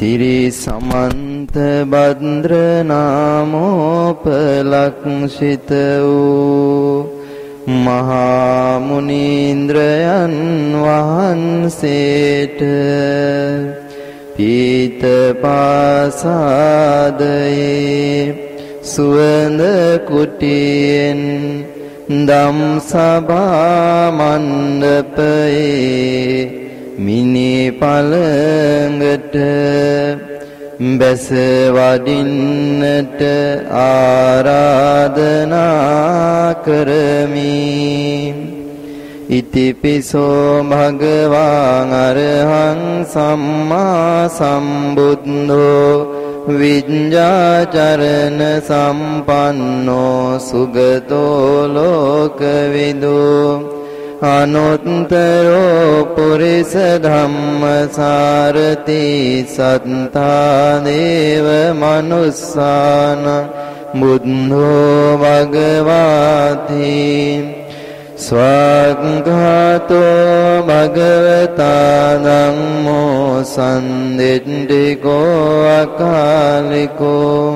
සිරි සමන්ත භද්‍ර නාමෝපලක්ෂිත වූ මහා මුනීන්ද්‍රයන් වහන්සේට පීත පාසාදයේ සුවඳ කුටියෙන් දම් සභා මණ්ඩපයේ මිනි පළඟට බැස වඩින්නට ආරාධනා කරමි. ඉතිපිසෝ භගවාන් අරහං සම්මා සම්බුද්ධෝ විඤ්ඤාචරණ සම්පන්නෝ සුගතෝ ලෝකවිදෝ. අනුත්තරෝ පුරිස ධම්මසාරති සත්තා දේව මනුස්සාන බුද්ධෝ භගවාති ස්වග්ඝාතෝ භගවතා ධම්මෝ සම්දෙට්ඨිකෝ අකාලිකෝ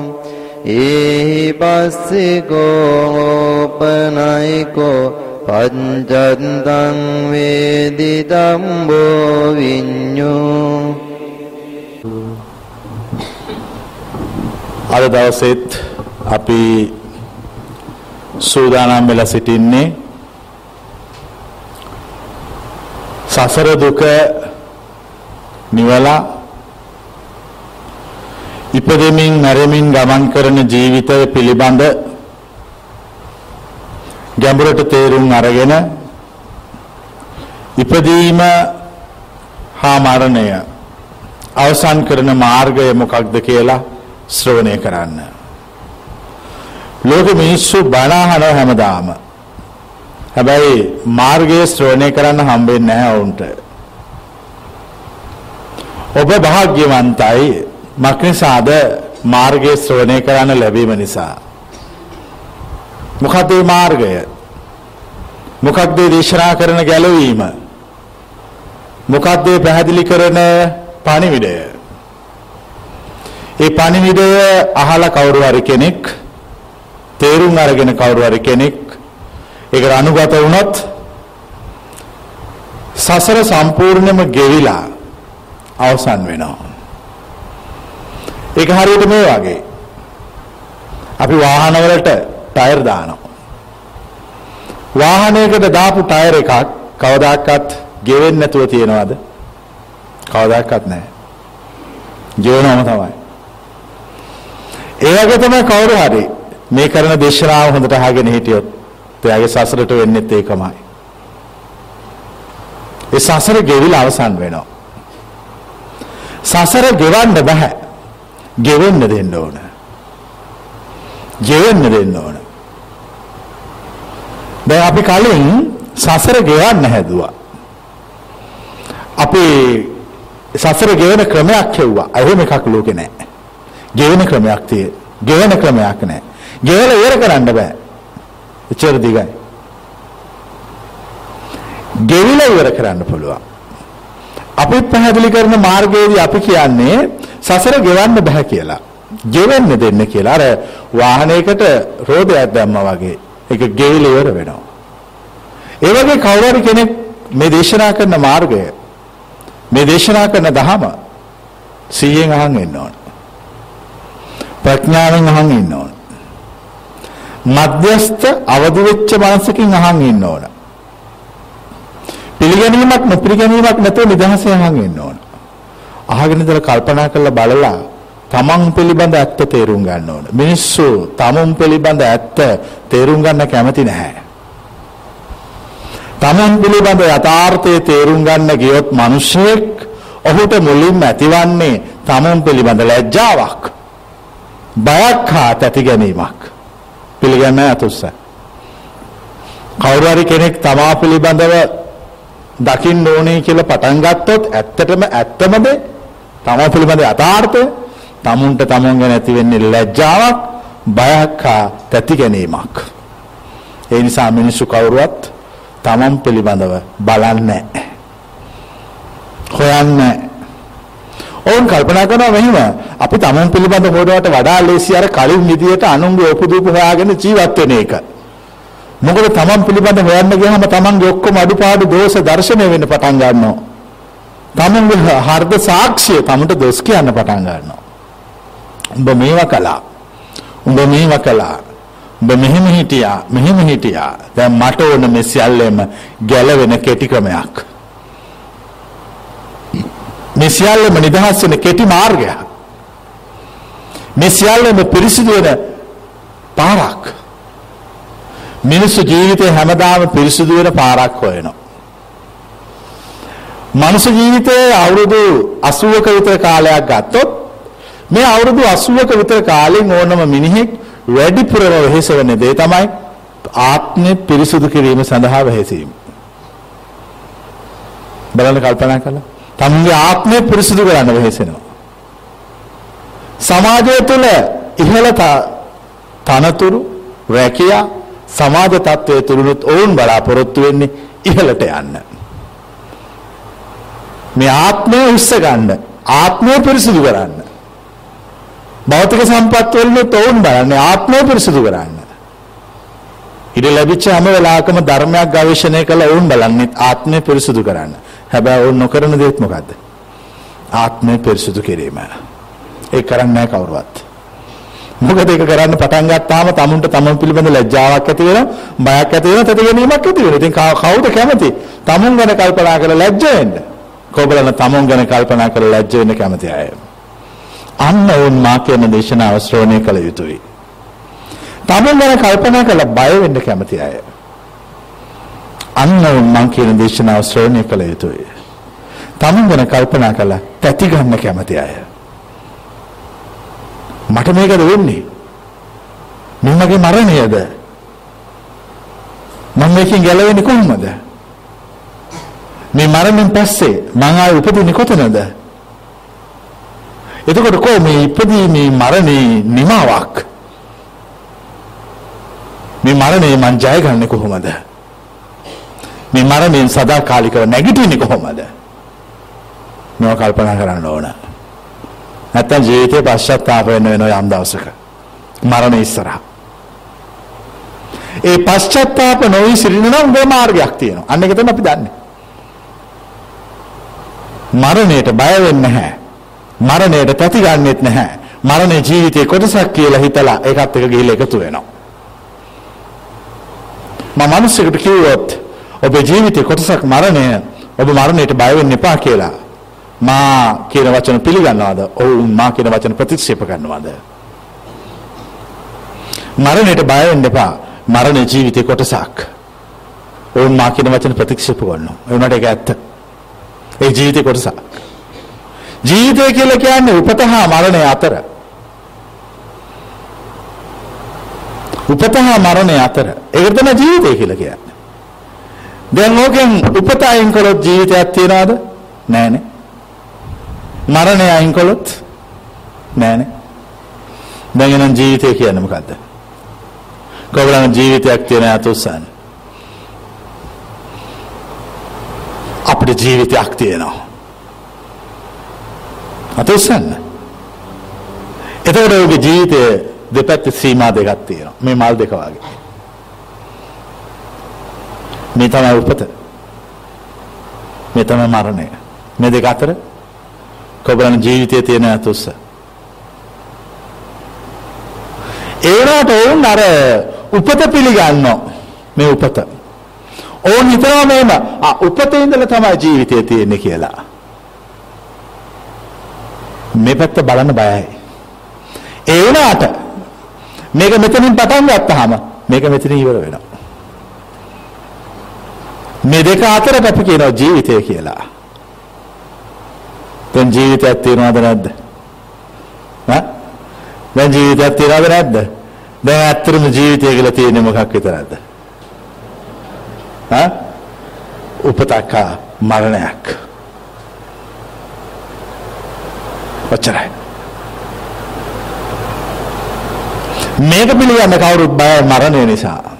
ඒහි පස්සිකෝ උපනයිකෝ පංචත්තං වේදිතම්බෝ විඤ්ඤෝ. අද දවසෙත් අපි සූදානම් වෙලා සිටින්නේ සසර දුක නිවලා ඉපදෙමින් මැරෙමින් ගමන් කරන ජීවිතය පිළිබඳ ගැඹුරට තේරුම් අරගෙන ඉපදීම හා මරණය අවසන් කරන මාර්ගය මොකක්ද කියලා ශ්‍රවණය කරන්න. ලෝක මිනිස්සු බණ අහනවා හැමදාම. හැබැයි මාර්ගය ශ්‍රවණය කරන්න හම්බෙන්නේ නැහැ වුන්ට. ඔබ වාග්යවන්තයි මක්නිසාද මාර්ගය ශ්‍රවණය කරන්න ලැබීම නිසා. මොකක්ද මේ මාර්ගය? මොකක්ද දේශනා කරන ගැලවීම? මොකක්ද පැහැදිලි කරන පණිවිඩය? ඒ පණිවිඩය අහලා කවුරු හරි කෙනෙක් තේරුම් අරගෙන කවුරු හරි කෙනෙක් ඒකට අනුගත වුණොත් සසර සම්පූර්ණයෙන්ම ගෙවිලා අවසන් වෙනවා. ඒක හරියට මේ වගේ. අපි වාහනවලට ටයර් දානවා. වාහනයකට දාපු ටයර් එකක් කවදාකවත් ගෙවෙන්නේ නැතුව තියනවද? කවදාකවත් නැහැ. ගෙවනවම තමයි. ඒ වගේ තමයි කවුරු හරි මේ කරන දේශනාව හොඳට අහගෙන හිටියොත් එයාගේ සසරට වෙන්නේත් ඒකමයි. ඒ සසර ගෙවිලා අවසන් වෙනවා. සසර ගෙවන්න බෑ. ගෙවෙන්න දෙන්න ඕන. ගෙවෙන්න දෙන්න ඕන. දැන් අපි කලින් සසර ගෙවන්න හැදුවා. අපි සසර ගෙවෙන ක්‍රමයක් හෙව්වා. එහෙම එකක් ලෝකේ නැහැ. ගෙවෙන ක්‍රමයක් තියෙ. ගෙවෙන ක්‍රමයක් නැහැ. ගෙවලා ඉවර කරන්න බෑ. එච්චර දිගයි. ගෙවිලා ඉවර කරන්න පුළුවන්. අපි පැහැදිලි කරන මාර්ගයේදී අපි කියන්නේ සසර ගෙවන්න බෑ කියලා. ගෙවෙන්න දෙන්න කියලා. අර වාහනයකට රෝදයක් දැම්මා වගේ ඒක ගෙවිලා ඉවර වෙනවා. ඒ වගේ කවුරු හරි කෙනෙක් මේ දේශනා කරන මාර්ගය මේ දේශනා කරන ධහම සිහියෙන් අහන් ඉන්න ඕන. ප්‍රඥාවෙන් අහන් ඉන්න ඕන. මධ්‍යස්ත අවදි වෙච්ච මනසකින් අහන් ඉන්න ඕන. පිළිගැනීමක් නොපිළිගැනීමක් නැතුව නිදහසේ අහන් ඉන්න ඕන. අහගෙන ඉඳලා කල්පනා කරලා බලලා තමන් පිළිබඳ ඇත්ත තේරුම් ගන්න ඕන. මිනිස්සු තමන් පිළිබඳ ඇත්ත තේරුම් ගන්න කැමති නැහැ. තමන් පිළිබඳ යථාර්ථය තේරුම් ගන්න ගියොත් මිනිසෙක් ඔහුට මුලින්ම ඇතිවන්නේ තමන් පිළිබඳ ලැජ්ජාවක්. බයක් හා තැති ගැනීමක්. පිළිගන්න අතුස්ස. කවුරු හරි කෙනෙක් තමා පිළිබඳව දකින්න ඕනේ කියලා පටන් ගත්තොත් ඇත්තටම ඇත්තමද තමා පිළිබඳ යථාර්ථය තමුන්ට තමුන් ගැන ඇති වෙන්නේ ලැජ්ජාවක් බයක් හා තැති ගැනීමක්. ඒ නිසා මිනිස්සු කවුරුවත් තමන් පිළිබඳව බලන්නේ හොයන්නේ ඔවුන් කල්පනා කරනවා මෙහිම අපි තමන් පිළිබඳ හොරුවට වඩා ලේසි අර කලින් විදියට අනුන්ගේ උපදූප හොයාගෙන ජීවත් වෙන එක. මොකද තමන් පිළිබඳ හොයන්න ගියාම තමන්ගේ ඔක්කොම අඩුපාඩු දෝෂ දර්ශනය වෙන්න පටන් ගන්නවා. තමන්ගේ හර්ධ සාක්ෂිය තමන්ට දොස් කියන්න පටන් ගන්නවා. උඹ මේවා කළා. උඹ මේවා කළා. උඹ මෙහෙම හිටියා මෙහෙම හිටියා. දැන් මට ඕන මේ සියල්ලෙම ගැලවෙන කෙටි ක්‍රමයක්. මේ සියල්ලම නිදහස් වෙන කෙටි මාර්ගයක්. මේ සියල්ලම පිරිසිදු වෙන පාරක්. මිනිස්සු ජීවිතේ හැමදාම පිරිසිදු වෙන පාරක් හොයනවා. මනුෂ්‍ය ජීවිතයේ අවුරුදු 80ක විතර කාලයක් ගත්තොත් මේ අවුරුදු 80ක විතර කාලෙන් ඕනම මිනිහෙක් වැඩිපුරම වෙහෙසවෙන දේ තමයි ආත්මය පිරිසුදු කිරීම සඳහා වෙහෙසීම. බලන්න කල්පනා කළා. තමන්ගේ ආත්මය පිරිසුදු කරන්න වෙහෙසෙනවා. සමාජය තුළ ඉහළ තනතුරු රැකියා සමාජ තත්ත්වයේ තුරුනුත් ඔවුන් බලාපොරොත්තු වෙන්නේ ඉහළට යන්න. මේ ආත්මය උස්ස ගන්න ආත්මය පිරිසිදු කරන්න. භෞතික සම්පත් වලින් තෝන් බලන්නේ ආත්මය පිරිසිදු කරන්න. ඉඩ ලැබිච්ච හැම වෙලාවකම ධර්මයක් ගවේෂණය කළ වුන් බලන්නේ ආත්මය පිරිසිදු කරන්න. හැබැයි වුන් නොකරන දේත් මොකද්ද? ආත්මය පිරිසිදු කිරීම. ඒක කරන්නේ නැහැ කවුරුවත්. මොකද ඒක කරන්න පටන් ගත්තාම තමුන්ට තමුන් පිළිබඳ ලැජ්ජාවක් ඇති වෙනවා, බයක් ඇති වෙනවා, තද ගැනීමක් ඇති වෙනවා. ඉතින් කවුද කැමති? තමුන් ගැන කල්පනා කරලා ලැජ්ජ වෙන්න. කොබලන තමුන් ගැන කල්පනා කරලා ලැජ්ජ වෙන්න කැමති අය. අන්න වුන් මා කියන දේශනාව ශ්‍රවණය කළ යුතුයි. තමුන් ගැන කල්පනා කරලා බය වෙන්න කැමති අය. අන්න වුන් මං කියන දේශනාව ශ්‍රවණය කළ යුතුයි. තමුන් ගැන කල්පනා කරලා තැති ගන්න කැමති අය. මට මේකද වෙන්නේ? මමගේ මරණයද? මම මේකෙන් ගැලවෙන්නේ කොහොමද? මේ මරණයෙන් පස්සේ මං ආයේ උපදින්නේ කොතනද? එතකොට කො මේ ඉපදීමේ මරණේ නිමාවක්? මේ මරණය මං ජයගන්නේ කොහොමද? මේ මරණයෙන් සදාකාලිකව නැගිටින්නේ කොහොමද? මේවා කල්පනා කරන්න ඕන. නැත්තම් ජීවිතේ පශ්චාත්තාප වෙන්න වෙනවා යම් දවසක. මරණ ඉස්සරහා. ඒ පශ්චාත්තාප නොවි සිටින නම් උඹේ මාර්ගයක් තියෙනවා. අන්න ඒක තමයි අපි දන්නේ. මරණයට බය වෙන්නේ නැහැ. මරණයට පැති ගන්නෙත් නැහැ. මරණය ජීවිතේ කොටසක් කියලා හිතලා ඒකත් එක ගිහිල්ලා එකතු වෙනවා. මම මිනිස්සුන්ට කිව්වොත් ඔබේ ජීවිතේ කොටසක් මරණය ඔබ මරණයට බය වෙන්න එපා කියලා. මා කියන වචන පිළිගන්නවද? ඔව් මා කියන වචන ප්‍රතික්ෂේප කරනවද? මරණයට බය වෙන්න එපා. මරණ ජීවිතේ කොටසක්. ඔව් මා කියන වචන ප්‍රතික්ෂේප කරනවා. ඒ උනට ඒක ඇත්ත. ඒ ජීවිතේ කොටසක්. ජීවිතය කියලා කියන්නේ උපත හා මරණය අතර. උපත හා මරණය අතර. ඒකට තමයි ජීවිතය කියලා කියන්නේ. දැන් ඕකෙන් උපත අයින් කළොත් ජීවිතයක් තියනවද? නෑනේ. මරණය අයින් කළොත් නෑනේ. දැන් එනම් ජීවිතය කියන්නේ මොකද්ද? කොහොමද ජීවිතයක් තියෙන අතුස්සන්? අපිට ජීවිතයක් තියෙනවා. අතුස්සන්න. එතකොට ඔහුගේ ජීවිතයේ දෙපැත්තේ සීමා දෙකක් තියෙනවා. මේ මල් දෙක වගේ. මේ තමයි උපත. මේ තමයි මරණය. මේ දෙක අතර කොබලන ජීවිතයේ තියෙන අතුස්ස. ඒනට ඔවුන් අර උපත පිළිගන්නවා. මේ උපත. ඕන් හිතනවා මේම උපතේ ඉඳලා තමයි ජීවිතය තියෙන්නේ කියලා. මේ පැත්ත බලන්න බයයි. ඒ වුණාට මේක මෙතනින් පටන් ගත්තාම මේක මෙතනින් ඉවර වෙනවා. මේ දෙක අතරට අපි කියනවා ජීවිතය කියලා. දැන් ජීවිතයක් තියනවද නැද්ද? ඈ? දැන් ජීවිතයක් තියනවද නැද්ද? දැන් ඇත්තටම ජීවිතය කියලා තියෙන්නේ මොකක් විතරද? ඈ? උපතක මරණයක්. ඔච්චරයි. මේක පිළිගන්න කවුරුත් බයයි මරණය නිසා.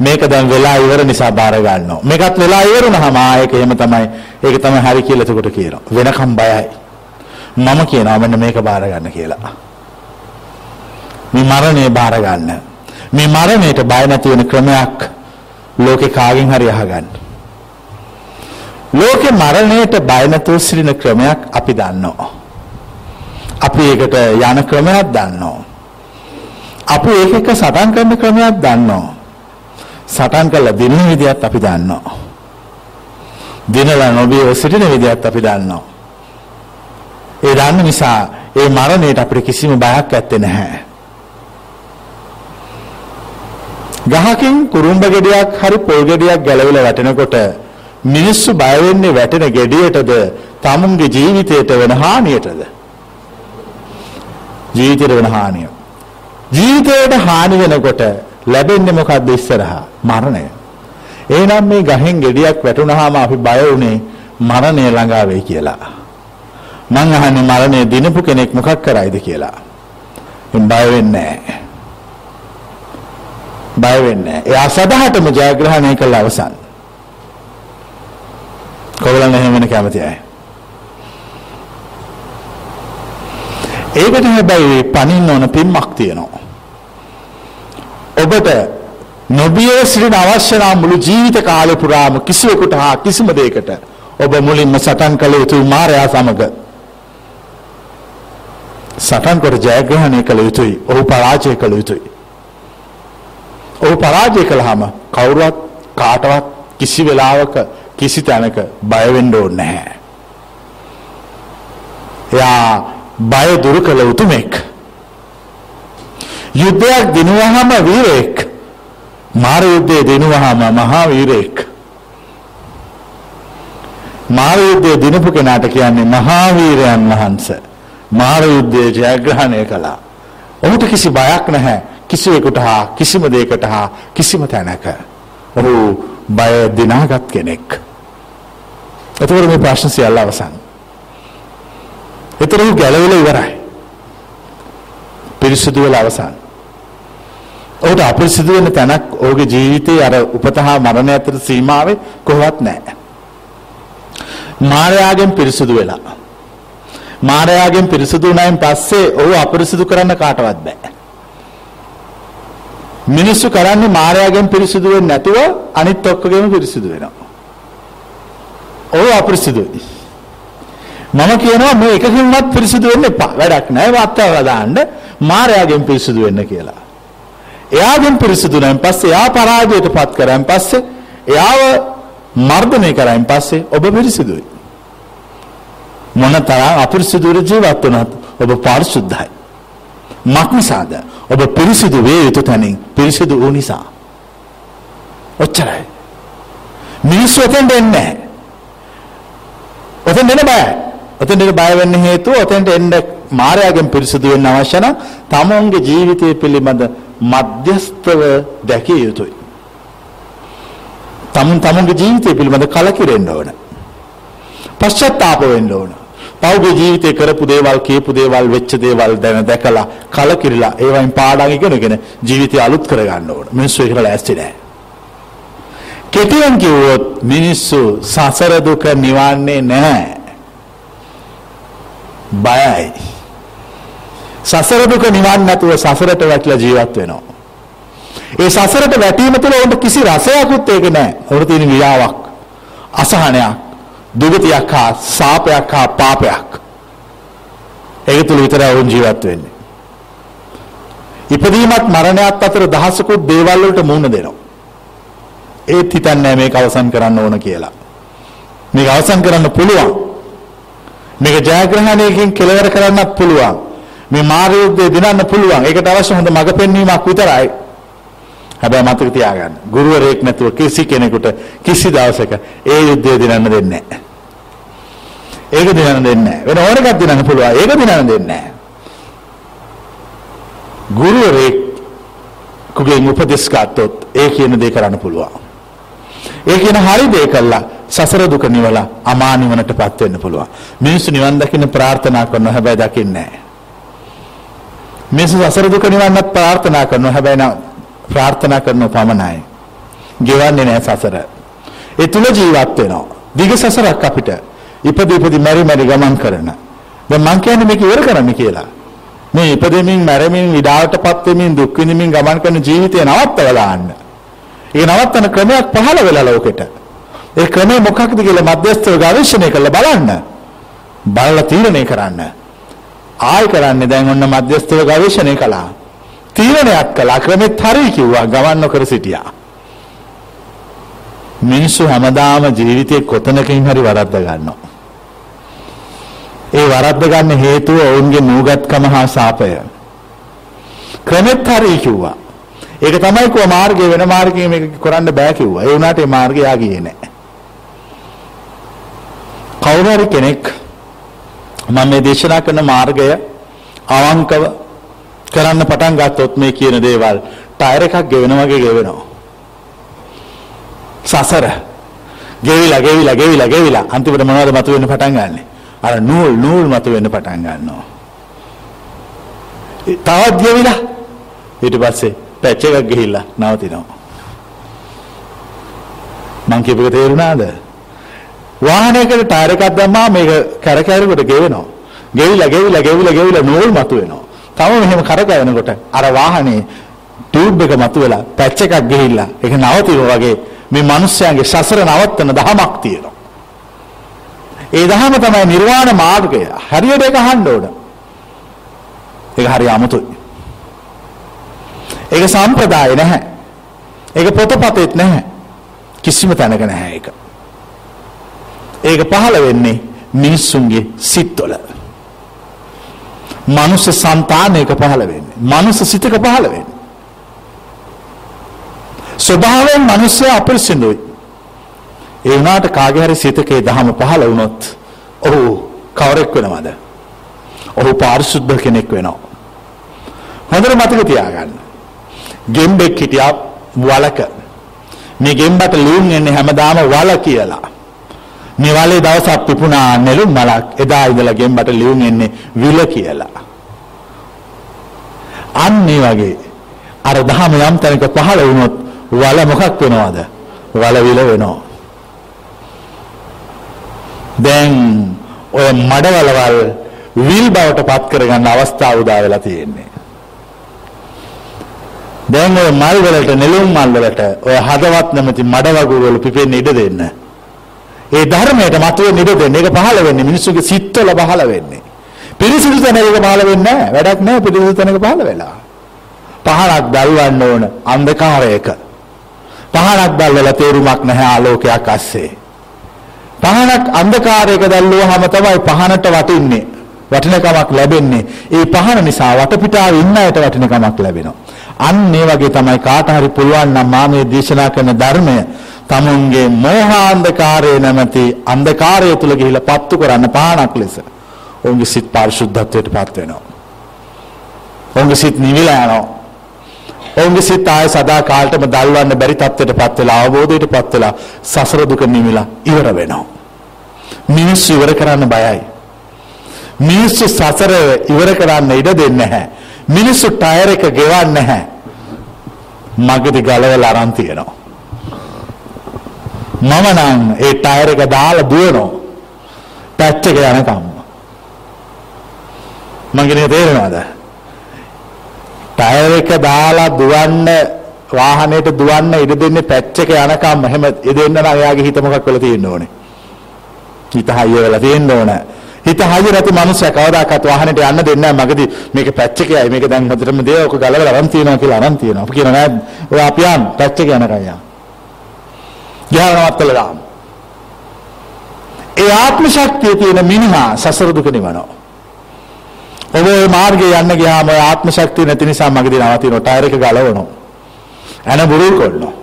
මේක දැන් වෙලා ඉවර නිසා බාර ගන්නවා. මේකත් වෙලා ඉවරුනහම ආයෙක එහෙම තමයි. ඒක තමයි හරි කියලා එතකොට කියනවා. වෙනකම් බයයි. මම කියනවා මෙන්න මේක බාර ගන්න කියලා. මේ මරණය බාර ගන්න. මේ මරණයට බය නැති වෙන ක්‍රමයක් ලෝකේ කාගෙන් හරි අහගන්න. ලෝකේ මරණයට බය නැතුව සිටින ක්‍රමයක් අපි දන්නවා. අපි ඒකට යන ක්‍රමයක් දන්නවා. අපි ඒක එක්ක සටන් කරන ක්‍රමයක් දන්නවා. සටන් කළ දින විදියත් අපි දන්නවා. දිනලා නොබිය සිටින විදියත් අපි දන්නවා. ඒ දන්න නිසා ඒ මරණයට අපිට කිසිම බයක් ඇත්තේ නැහැ. ගහකින් කුරුම්බ ගෙඩියක් හරි පොල් ගෙඩියක් ගැලවිලා වැටෙනකොට මිනිස්සු බය වෙන්නේ වැටෙන ගෙඩියටද තමුන්ගේ ජීවිතයට වෙන හානියටද ජීවිතයට වෙන හානිය. ජීවිතයට හානි වෙනකොට ලැබෙන්නේ මොකද්ද ඉස්සරහා? මරණය. එහෙනම් මේ ගහෙන් ගෙඩියක් වැටුනහම අපි බය වුනේ මරණය ළඟා වෙයි කියලා. මං අහන්නේ මරණය දිනපු කෙනෙක් මොකක් කරයිද කියලා. මම බය වෙන්නේ නැහැ. බය වෙන්නේ නැහැ. එයා සදාටම ජයග්‍රහණය කළ අවසන්. කොගලන් එහෙම වෙන කැමති අය. ඒකට හැබැයි පණින්න ඕන පින්මක් තියෙනවා. ඔබට නොබිය සිටින අවශ්‍ය නම් මුළු ජීවිත කාලය පුරාම කිසිවෙකුට හා කිසිම දෙයකට ඔබ මුලින්ම සටන් කළ යුතුයි මායя සමග. සටන් කර ජයග්‍රහණය කළ යුතුයි. ඔහු පරාජය කළ යුතුයි. ඔහු පරාජය කළාම කවුරුවත් කාටවත් කිසි වෙලාවක කිසි තැනක බය වෙන්න ඕනේ නැහැ. එයා බය දුරු කළ උතුමෙක්. යුද්ධයක් දිනුවහම වීරයෙක්. මාර යුද්ධයේ දිනුවහම මහා වීරයෙක්. මාර යුද්ධයේ දිනපු කෙනාට කියන්නේ මහා වීරයන් වහන්සේ. මාර යුද්ධයේ ජයග්‍රහණය කළා. ඔහුට කිසි බයක් නැහැ. කිසිවෙකුට හා කිසිම දෙයකට හා කිසිම තැනක. ඔහු බය දිනාගත් කෙනෙක්. එතකොට මේ ප්‍රශ්න සියල්ල අවසන්. එතකොට ගැලවිලා ඉවරයි. පිරිසුදු වෙලා අවසන්. ඔහුට අපිරිසිදු වෙන තැනක් ඔහුගේ ජීවිතයේ අර උපතහා මරණය අතර සීමාවේ කොහොමවත් නැහැ. මායාවෙන් පිරිසුදු වෙලා. මායාවෙන් පිරිසුදු වුණායින් පස්සේ ඔහු අපිරිසිදු කරන්න කාටවත් බෑ. මිනිස්සු කරන්නේ මායාවෙන් පිරිසුදු වෙන්නේ නැතුව අනිත් ඔක්කොගෙම පිරිසුදු වෙනවා. ඔව් අපිරිසිදුයි. මම කියනවා මේ එකකින්වත් පිරිසිදු වෙන්න එපා. වැඩක් නැහැ. වාත්තවලා දාන්න මායාවෙන් පිරිසිදු වෙන්න කියලා. එයාගෙන් පිරිසිදු නැන් පස්සේ එයා පරාජයටපත් කරන් පස්සේ එයාව මර්ධනය කරන් පස්සේ ඔබ පිරිසිදුයි. මොනතරම් අපිරිසිදු ජීවත් වුණත් ඔබ පාරිශුද්ධයි. මක්නිසාද ඔබ පිරිසිදු වේ යුතු තැනින් පිරිසිදු වූ නිසා. ඔච්චරයි. මිනිස්සු එතෙන්ට එන්නේ නැහැ. ඔතෙන් එන්න බෑ. ඔතෙන් එන්න බය වෙන්න හේතුව ඔතෙන්ට එන්න මායාවෙන් පිරිසුදු වෙන්න අවශ්‍ය නම් තමන්ගේ ජීවිතය පිළිබඳ මධ්‍යස්තව දැකිය යුතුයි. තමුන් තමන්ගේ ජීවිතය පිළිබඳ කලකිරෙන්න ඕන. පශ්චාත්තාප වෙන්න ඕන. පෞගේ ජීවිතේ කරපු දේවල් කියපු දේවල් වෙච්ච දේවල් දැන දැකලා කලකිරිලා ඒවයින් පාඩම් ඉගෙනගෙන ජීවිතය අලුත් කරගන්න ඕන. මිනිස්සු ඒකට ලෑස්ති නැහැ. කෙටියෙන් කිව්වොත් මිනිස්සු සසර දුක නිවන්නේ නැහැ. බයයි. සසර දුක නිවන්නේ නැතුව සසරට වැටලා ජීවත් වෙනවා. ඒ සසරට වැටීම තුළ උන්ට කිසි රසයක්වත් ඒක නැහැ. උන්ට තියෙන විලාවක්, අසහනයක්, දුගතියක් හා සාපයක් හා පාපයක්. ඒක තුළ විතරයි උන් ජීවත් වෙන්නේ. ඉපදීමත් මරණයත් අතර දහසකුත් දේවල් වලට මුහුණ දෙනවා. ඒත් හිතන්නේ මේක අවසන් කරන්න ඕන කියලා. මේක අවසන් කරන්න පුළුවන්. මේක ජයග්‍රහණයකින් කෙලවර කරන්නත් පුළුවන්. මේ මාර්ග යුද්ධය දිනන්න පුළුවන්. ඒකට අවශ්‍ය හොඳ මඟ පෙන්වීමක් විතරයි. හැබැයි මතක තියාගන්න. ගුරුවරයෙක් නැතුව කිසි කෙනෙකුට කිසි දවසක ඒ යුද්ධය දිනන්න දෙන්නේ නැහැ. ඒක දිනන්න දෙන්නේ නැහැ. වෙන ඕන එකක් දිනන්න පුළුවන්. ඒක දිනන්න දෙන්නේ නැහැ. ගුරුවරයෙක් කුගේ උපදෙස් ගත්තොත් ඒ කියන දේ කරන්න පුළුවන්. ඒ කියන හරි දේ කළා සසර දුක නිවලා අමා නිවනටපත් වෙන්න පුළුවන්. මිනිස්සු නිවන් දකින්න ප්‍රාර්ථනා කරනවා හැබැයි දකින්නේ නැහැ. මිනිස්සු සසර දුක නිවන්නත් ප්‍රාර්ථනා කරනවා හැබැයි නම් ප්‍රාර්ථනා කරනව පමණයි. ගෙවන්නේ නැහැ සසර. ඒ තුල ජීවත් වෙනවා. දිග සසරක් අපිට ඉපදි ඉපදි මරි මරි ගමන් කරන. දැන් මං කියන්නේ මේක ඉවර කරන්න කියලා. මේ ඉපදෙමින් මැරෙමින් විඩාවටපත් වෙමින් දුක් විඳින්මින් ගමන් කරන ජීවිතය නවත්තවලා දාන්න. ඒ නවත්තන ක්‍රමයක් පහළ වෙලා ලෝකෙට. ඒ ක්‍රමය මොකක්ද කියලා මධ්‍යස්ථව ගවේෂණය කරලා බලන්න. බලලා තීරණය කරන්න. ආයි කරන්නේ දැන් ඔන්න මධ්‍යස්ථව ගවේෂණය කළා. තීරණයක් කළා ක්‍රමෙත් හරි කිව්වා ගමන් නොකර සිටියා. මිනිස්සු හැමදාම ජීවිතේ කොතනකින් හරි වරද්ද ගන්නවා. ඒ වරද්ද ගන්න හේතුව ඔවුන්ගේ නූගත්කම හා සාපය. ක්‍රමෙත් හරි කිව්වා. ඒක තමයි කෝ මාර්ගය වෙන මාර්ගයකින් මේක කරන්න බෑ කිව්වා. ඒ වුණාට ඒ මාර්ගය යා ගියේ නැහැ. කවුරු හරි කෙනෙක් මම මේ දේශනා කරන මාර්ගය අවංකව කරන්න පටන් ගත්තොත් මේ කියන දේවල් ටයර් එකක් ගෙවෙන වගේ ගෙවෙනවා. සසර ගෙවිලා ගෙවිලා ගෙවිලා ගෙවිලා අන්තිමට මොනවද මතුවෙන්න පටන් ගන්නෙ? අර නූල් නූල් මතුවෙන්න පටන් ගන්නවා. තවත් ගෙවිලා ඊට පස්සේ පැච් එකක් ගිහිල්ලා නවතිනවා. මං කියපේක තේරුණාද? වාහනයකට ටයර් එකක් දැම්මා මේක කරකැවෙනකොට ගෙවෙනවා. ගෙවිලා ගෙවිලා ගෙවිලා ගෙවිලා නූල් මතුවෙනවා. තව මෙහෙම කරකැවෙනකොට අර වාහනේ ටියුබ් එක මතුවෙලා පැච් එකක් ගිහිල්ලා ඒක නවතිනවා වගේ මේ මිනිස්යාගේ සසර නවත්තන දහමක් තියෙනවා. ඒ දහම තමයි නිර්වාණ මාර්ගය. හරියට ඒක අහන්න ඕන. ඒක හරි අමුතුයි. ඒක සම්ප්‍රදාය නැහැ. ඒක පොතපතෙත් නැහැ. කිසිම තැනක නැහැ ඒක. ඒක පහළ වෙන්නේ මිනිස්සුන්ගේ සිත්වල. මනුස්ස సంతානයක පහළ වෙන්නේ. මනුස්ස සිතක පහළ වෙන්නේ. ස්වභාවයෙන් මිනිස්සයා අපිරිසිදුයි. ඒ වුණාට කාගේ හරි සිතකේ දහම පහළ වුණොත් ඔහු කවරෙක් වෙනවද? ඔහු පාරිශුද්ධ කෙනෙක් වෙනවා. හොඳට මතක තියාගන්න. ගෙම්බෙක් හිටියා වලක. මේ ගෙම්බට ලියුම් එන්නේ හැමදාම වල කියලා. මේ වලේ දවසක් පිපුණා නෙළුම් මලක්. එදා ඉඳලා ගෙම්බට ලියුම් එන්නේ විල කියලා. අන්න ඒ වගේ අර දහම යම් තැනක පහළ වුණොත් වල මොකක් වෙනවද? වල විල වෙනවා. දැන් ඔය මඩවලවල් විල් බවට පත් කරගන්න අවස්ථාව උදා වෙලා තියෙන්නේ. දැන් ඔය මල් වලට නෙළුම් මල් වලට ඔය හදවත් නැමැති මඩ වගුරු වල පිපෙන්න ඉඩ දෙන්න. ඒ ධර්මයට මතුවෙන්න ඉඩ දෙන්න. ඒක පහළ වෙන්නේ මිනිස්සුගේ සිත්වල පහළ වෙන්නේ. පිරිසිදු තැනක පහළ වෙන්නේ නැහැ. වැඩක් නැහැ පිරිසිදු තැනක පහළ වෙලා. පහනක් දැල්වන්න ඕන අන්ධකාරයක. පහනක් දැල්වලා තේරුමක් නැහැ ආලෝකයක් අස්සේ. පහනක් අන්ධකාරයක දැල්ලුවාම තමයි පහනට වටින්නේ. වටිනකමක් ලැබෙන්නේ. ඒ පහන නිසා වටපිටාවේ ඉන්න අයට වටිනකමක් ලැබෙනවා. අන්න ඒ වගේ තමයි කාට හරි පුළුවන් නම් මා මේ දේශනා කරන ධර්මය තමුන්ගේ මෝහාන්ධකාරය නැමැති අන්ධකාරය තුල ගිහිලා පත්තු කරන්න පහනක් ලෙස. ඔවුන්ගේ සිත් පාරිශුද්ධත්වයට පත් වෙනවා. ඔවුන්ගේ සිත් නිවිලා යනවා. ඔවුන්ගේ සිත් ආය සදා කාලටම දල්වන්න බැරි තත්ත්වයට පත් වෙලා අවබෝධයට පත් වෙලා සසර දුක නිවිලා ඉවර වෙනවා. මිනිස්සු ඉවර කරන්න බයයි. මිනිස්සු සසර ඉවර කරන්න ඉඩ දෙන්නේ නැහැ. මිනිස්සු ටයර් එක ගෙවන්නේ නැහැ. මගදී ගලවලා අරන් තියනවා. මම නම් ඒ ටයර් එක දාලා දුවනවා. පැච් එක යනකම්. මං කියන්නේ තේරෙනවද? ටයර් එක දාලා දුවන්න වාහනයට දුවන්න ඉඩ දෙන්නේ පැච් එක යනකම් එහෙම දෙන්න නම් එයාගේ හිත මොකක් වෙලා තියෙන්න ඕනේ. හිත හයිය වෙලා තියෙන්න ඕනේ. හිත හයිය නැති මනුස්සයා කවදාකවත් වාහනේට යන්න දෙන්නේ නැහැ මගදී මේක පැච් එකයි මේක දැන් හොඳටම දේ ඔක ගලවලා අරන් තියනවා කියලා අරන් තියනවා. අපි කියනවා නෑ ඔය අපි යන් පැච් එක යනකම් යන්. ගහනවත් කළා. ඒ ආත්ම ශක්තිය තියෙන මිනිහා සසර දුක නිවනවා. ඔබ මේ මාර්ගේ යන්න ගියාම ඔය ආත්ම ශක්තිය නැති නිසා මගදී නවතිනවා ටයර් එක ගලවනවා. එන බුරුල් කරනවා.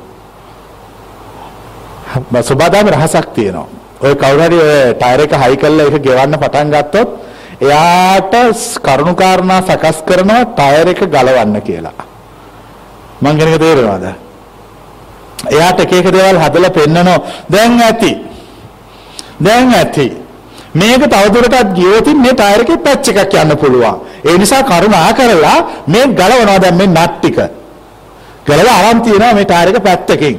සබදාම රහසක් තියෙනවා. ඔය කවුරු හරි ඔය ටයර් එක හයි කරලා ඒක ගෙවන්න පටන් ගත්තොත් එයාට කරුණු කාරණා සකස් කරනවා ටයර් එක ගලවන්න කියලා. මං කියන එක තේරෙනවද? එයාට එක එක දේවල් හදලා පෙන්නනවා. දැන් ඇති. දැන් ඇති. මේක තවදුරටත් ගියොත් මේ ටයර් එකේ පැච් එකක් යන්න පුළුවන්. ඒ නිසා කරුණා කරලා මේ ගලවනවා දැන් මේ නට් ටික. ගලවලා අරන් තියනවා මේ ටයර් එක පැත්තකින්.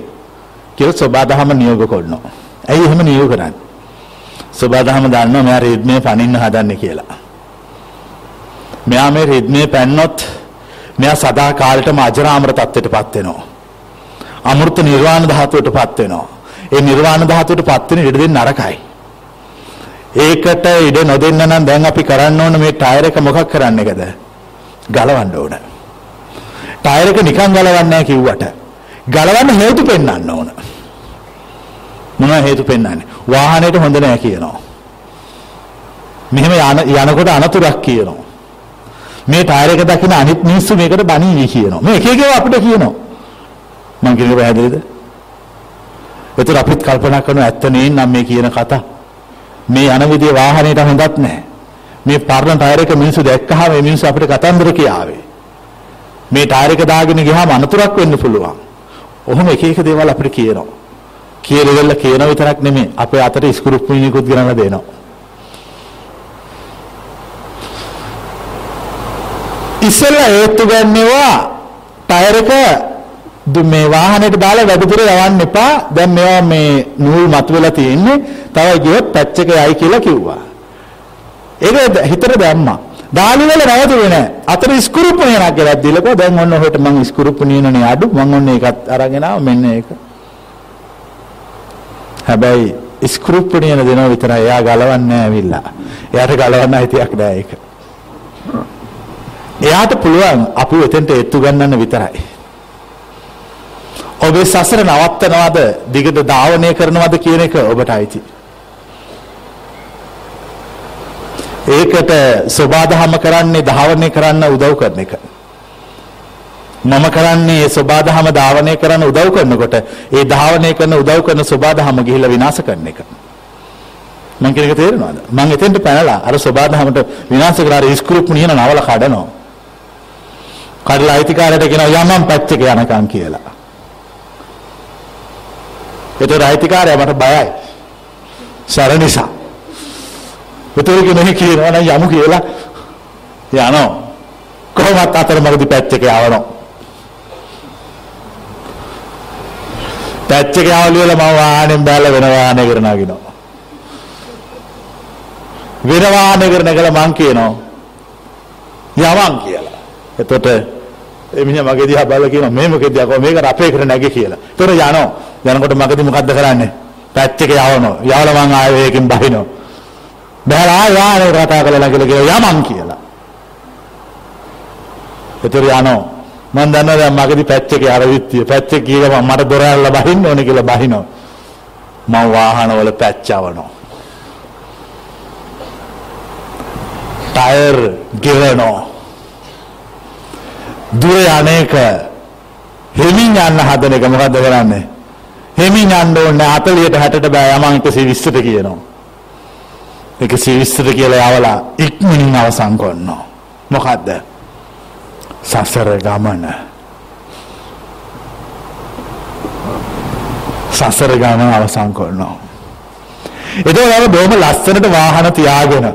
කියලා සබදාහම නියෝග කරනවා. ඇයි එහෙම නියෝග කරන්නේ? සබදාහම දන්නවා මෙයා රිද්මේ පනින්න හදන්නේ කියලා. මෙයා මේ රිද්මේ පැන්නොත් මෙයා සදා කාලෙටම අජරාමර තත්ත්වයටපත් වෙනවා. අමෘත නිර්වාණ ධාතුවටපත් වෙනවා. ඒ නිර්වාණ ධාතුවටපත් වෙන ඉඩ දෙන්න නරකයි. ඒකට ඉඩ නොදෙන්න නම් දැන් අපි කරන්න ඕන මේ ටයර් එක මොකක් කරන්න එකද? ගලවන්න ඕන. ටයර් එක නිකන් ගලවන්නේ නැහැ කිව්වට. ගලවන්න හේතු පෙන්වන්න ඕන. මොනවා හේතු පෙන්වන්නේ? වාහනේට හොඳ නැහැ කියනවා. මෙහෙම යන යනකොට අනතුරක් කියනවා. මේ ටයර් එක දකින අනිත් මිනිස්සු මේකට බනීවි කියනවා. මේ එක එක අපිට කියනවා. මං කියන එක පැහැදිලිද? ඒතර අපිත් කල්පනා කරනවා ඇත්ත නේ නම් මේ කියන කතා. මේ යන විදිය වාහනේට හොඳත් නැහැ. මේ පරණ ටයර් එක මිනිස්සු දැක්කහම මේ මිනිස්සු අපිට කතන්දර කියාවේ. මේ ටයර් එක දාගෙන ගියාම අනතුරක් වෙන්න පුළුවන්. ඔහොම එක එක දේවල් අපිට කියනවා. කියලා කියන විතරක් නෙමෙයි අපේ අතට ස්ක්‍රූප් මිනිකුත් ගණන දෙනවා. ඉස්සෙල්ලා ඒත්තු ගන්නවා ටයර් එක මේ වාහනේට දාලා වැඩිපුර යවන්න එපා. දැන් මේවා මේ නූල් මතුවලා තියෙන්නේ. තව ගියොත් පැච් එක යයි කියලා කිව්වා. ඒක හිතට දැම්මා. දාලි වල නැවතුනේ නැහැ. අතර ස්ක්‍රූප් නියනක් කියලා දීලකෝ දැන් ඔන්න ඔහෙට මං ස්ක්‍රූප් නියනනේ අඩු මං ඔන්න ඒකත් අරගෙන ආව මෙන්න ඒක. හැබැයි ස්ක්‍රූප් නියන දෙනවා විතරයි. එයා ගලවන්නේ නැහැ ඇවිල්ලා. එයාට ගලවන්න හිතියක් නැහැ ඒක. එයාට පුළුවන් අපි එතෙන්ට එත්තු ගන්නන්න විතරයි. ඔබේ සසර නවත්තනවද දිගට ධාවනය කරනවද කියන එක ඔබට අයිති. ඒකට සබාධම කරන්නේ ධාවනය කරන්න උදව් කරන එක. මම කරන්නේ සබාධම ධාවනය කරන්න උදව් කරනකොට ඒ ධාවනය කරන උදව් කරන සබාධම ගිහිල්ලා විනාශ කරන එක. මං කියන එක තේරෙනවද? මං එතෙන්ට පැනලා අර සබාධමට විනාශ කරලා ඉස්කෘප් නියන නවල කඩනවා. කඩලා අයිතිකාරයට කියනවා යමම් පැච් එක යනකම් කියලා. ඒතර අයිතිකාරයා මට බයයි. සැර නිසා. ඒතර කෙනෙක් කියනවා නම් යමු කියලා යනවා. කොහොමත් අතරමඟදී පැච් එක යවනවා. පැච් එක යවලු වල මම වාහනේ බැලලා වෙන වාහනයකට නගිනවා. වෙන වාහනයකට නැගලා මං කියනවා යමන් කියලා. එතකොට එමිණියා මගේ දිහා බලලා කියනවා මේ මොකෙද යකෝ මේක අපේ කර නැගේ කියලා. ඒතර යනවා. යනකොට මගදී මොකද්ද කරන්නේ? පැච් එක යවනවා. යවලා මං ආයෙ ඒකෙන් බහිනවා. බහලා යානේ කතා කරලා ළඟට ගියා යමන් කියලා. ඒතර යනවා. මං දන්නවා දැන් මගදී පැච් එකේ අර විත්තිය. පැච් එක කියලා මට දොර ඇරලා බහින්න ඕනේ කියලා බහිනවා. මං වාහනවල පැච් යවනවා. ටයර් ගෙවනවා. දුර යන්නේක හෙමින් යන්න හදන එක මොකද්ද කරන්නේ? හෙමින් යන්න ඕනේ 40ට 60ට බෑ යමන් 120ට කියනවා. 120ට කියලා යවලා ඉක්මනින් අවසන් කරනවා. මොකද්ද? සසර ගමන. සසර ගමන අවසන් කරනවා. ඒතකොට බොහොම ලස්සනට වාහන තියාගෙන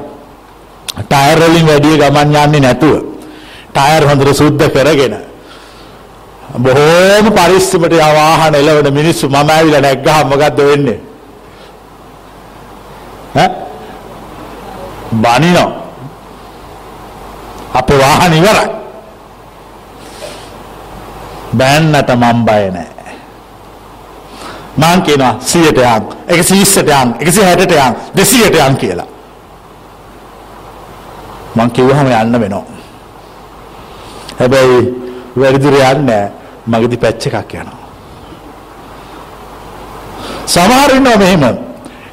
ටයර් වලින් වැඩි ගමන් යන්නේ නැතුව ටයර් හොඳට සුද්ධ කරගෙන බොහෝම පරිස්සමට යා වාහන එලවන මිනිස්සු මම ඇවිල්ලා නැග්ගහම මොකද්ද වෙන්නේ? ඈ? බනිනවා. අපේ වාහන ඉවරයි. බෑන්නට මම බය නැහැ. මං කියනවා 100ට යන් 120ට යන් 160ට යන් 200ට යන් කියලා. මං කිව්වහම යන්න වෙනවා. හැබැයි වැඩිදුර යන්නේ මගදී පැච් එකක් යනවා. සමහර ඉන්නවා මෙහෙම.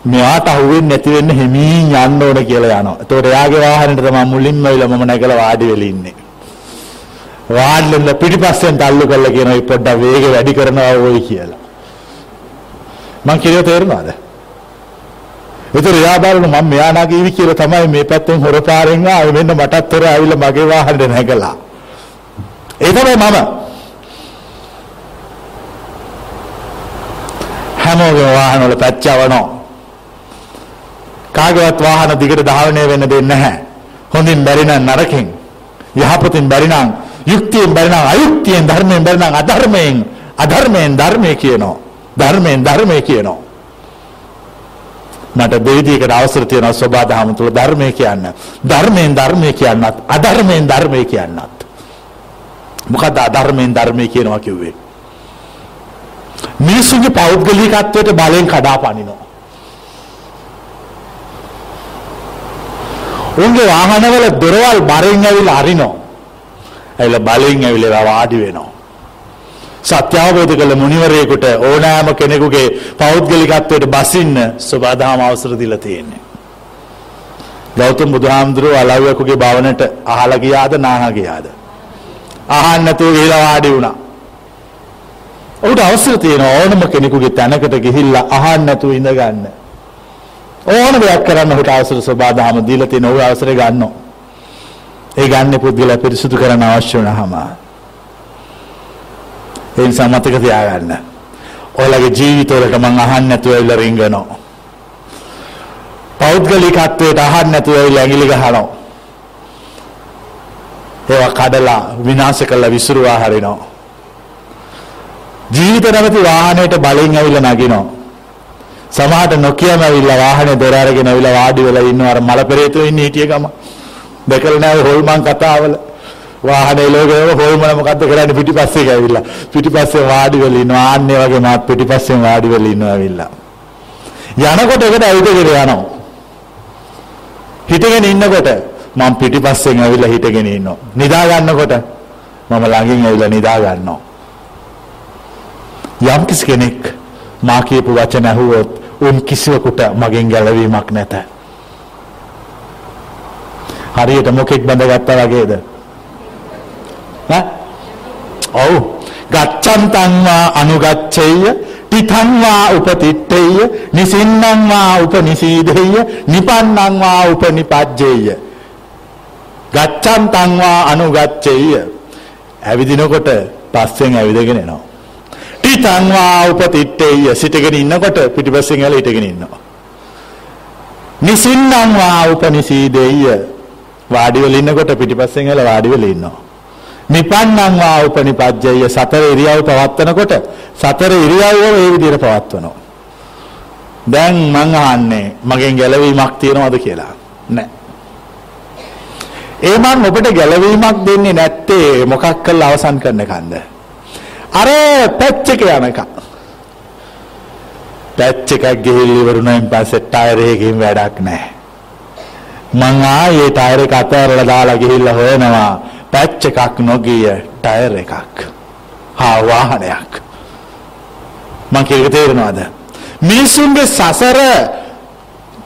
මෙයාට අහුවෙන්නේ නැති වෙන්න හිමින් යන්න ඕන කියලා යනවා. ඒතකොට එයාගේ වාහනේට තමයි මුලින්ම වෙලා මම නැගලා වාඩි වෙලා ඉන්නේ. වාඩිලා පිටිපස්සෙන් තල්ලු කරලා කියනවා මේ පොඩ්ඩක් වේගය වැඩි කරනවා ඕයි කියලා. මං කියව තේරුණාද? ඒතර එයා බලන මම මෙයා නගීවි කියලා තමයි මේ පැත්තෙන් හොරපාරෙන් ආවේ මෙන්න මටත් හොර ආවිල්ලා මගේ වාහනේ නැගලා. ඒ තමයි මම. හැමෝගේ වාහන වල පැච්චවනවා. කාගේවත් වාහන දිගට ධාවනය වෙන්න දෙන්නේ නැහැ. හොඳින් බැරි නම් නරකින්. යහපතින් බැරි නම් යුක්තියෙන් බැරි නම් අයුක්තියෙන් ධර්මයෙන් බැරි නම් අධර්මයෙන් අධර්මයෙන් ධර්මයේ කියනවා. ධර්මයෙන් ධර්මයේ කියනවා. මට දෙවිදියකට අවසර තියෙනවා සබා දහම තුල ධර්මය කියන්න. ධර්මයෙන් ධර්මය කියන්නත් අධර්මයෙන් ධර්මය කියන්නත්. මොකද අධර්මයෙන් ධර්මය කියනවා කිව්වේ? මිනිසුන්ගේ පෞද්ගලිකත්වයට බලෙන් කඩාපනිනවා. උන්ගේ වාහනවල දොරවල් බරෙන් ඇවිල්ලා අරිනවා. ඇවිල්ලා බලෙන් ඇවිල්ලා වාඩි වෙනවා. සත්‍ය අවබෝධ කළ මුනිවරයෙකුට ඕනෑම කෙනෙකුගේ පෞද්ගලිකත්වයට බසින්න සබදාම අවසර දීලා තියෙන්නේ. ගෞතම බුදුහාමුදුරුවෝ අලව්‍යකුගේ භවනට අහලා ගියාද නාහා ගියාද? අහන්න නැතුව ගිහලා වාඩි වුණා. ඔහුට අවසර තියෙන ඕනම කෙනෙකුගේ තැනකට ගිහිල්ලා අහන්න නැතුව ඉඳ ගන්න. ඕන දෙයක් කරන්න ඔහුට අවසර සබදාම දීලා තියෙන ඔහු අවසරය ගන්නවා. ඒ ගන්න පුද්ගලයා පිරිසුදු කරන්න අවශ්‍ය වුණාම ඒ නිසා මතක තියාගන්න. ඔයාලගේ ජීවිතවලට මං අහන්න නැතුව ඇවිල්ලා රිංගනවා. පෞද්ගලිකත්වයට අහන්න නැතුව ඇවිල්ලා ඇඟිලි ගහනවා. ඒවා කඩලා විනාශ කරලා විසිරුවා හරිනවා. ජීවිත නැමැති වාහනයට බලෙන් ඇවිල්ලා නගිනවා. සමහරට නොකියම ඇවිල්ලා වාහනේ දොර අරගෙන ඇවිල්ලා වාඩි වෙලා ඉන්නවා. අර මල පෙරේතෝ ඉන්නේ හිටිය ගම. දැකලා නැහැ හොල්මන් කතාවල. වාහනේ ලෝකේම හොල්මන මොකද්ද කරන්නේ? පිටිපස්සේ ගෑවිලා පිටිපස්සේ වාඩි වෙලා ඉන්නවා. ආන්නේ වගේ මාත් පිටිපස්සෙන් වාඩි වෙලා ඉන්නවා ඇවිල්ලා. යනකොට එකට ඇවිදගෙන යනවා. හිටගෙන ඉන්නකොට මම පිටිපස්සෙන් ඇවිල්ලා හිටගෙන ඉන්නවා. නිදා ගන්නකොට මම ළඟින් ඇවිල්ලා නිදා ගන්නවා. යම් කිසි කෙනෙක් මා කියපු වචන ඇහුවොත් උන් කිසිවෙකුට මගෙන් ගැලවීමක් නැත. හරියට මොකෙක් බඳගත්තා වගේද? ඔව්. ගච්ඡන්තං වා අනුගච්ඡේය තිතං වා උපතිත්තේය නිසින්නං වා උපනිසීදේය නිපන්නං වා උපනිපජ්ජේය. ගච්ඡන්තං වා අනුගච්ඡේය. ඇවිදිනකොට පස්සෙන් ඇවිදගෙන එනවා. තිතං වා උපතිත්තේය සිටගෙන ඉන්නකොට පිටිපස්සෙන් ඇවිල්ලා හිටගෙන ඉන්නවා නිසින්නං වා උපනිසීදේය වාඩි වෙලා ඉන්නකොට පිටිපස්සෙන් ඇවිල්ලා වාඩි වෙලා ඉන්නවා නිපන්නං වා උපනිපජ්ජය සතර ඉරියව් පවත්වනකොට සතර ඉරියව්ව ඒ විදිහට පවත්වනවා. දැන් මං අහන්නේ මගෙන් ගැලවීමක් තියනවද කියලා. නැහැ. ඒ මං ඔබට ගැලවීමක් දෙන්නේ නැත්තේ මොකක් කරලා අවසන් කරන කන්ද? අර පැච් එක යනකම්. පැච් එකක් ගිහිල්ලා ඉවරුණායින් පස්සේ ටයර් එකකින් වැඩක් නැහැ. මං ආයේ ටයර් එක අතහැරලා දාලා ගිහිල්ලා හොයනවා පැච් එකක් නොගිය ටයර් එකක්. හා වාහනයක්. මං කියක තේරෙනවද? මිනිසුන්ගේ සසර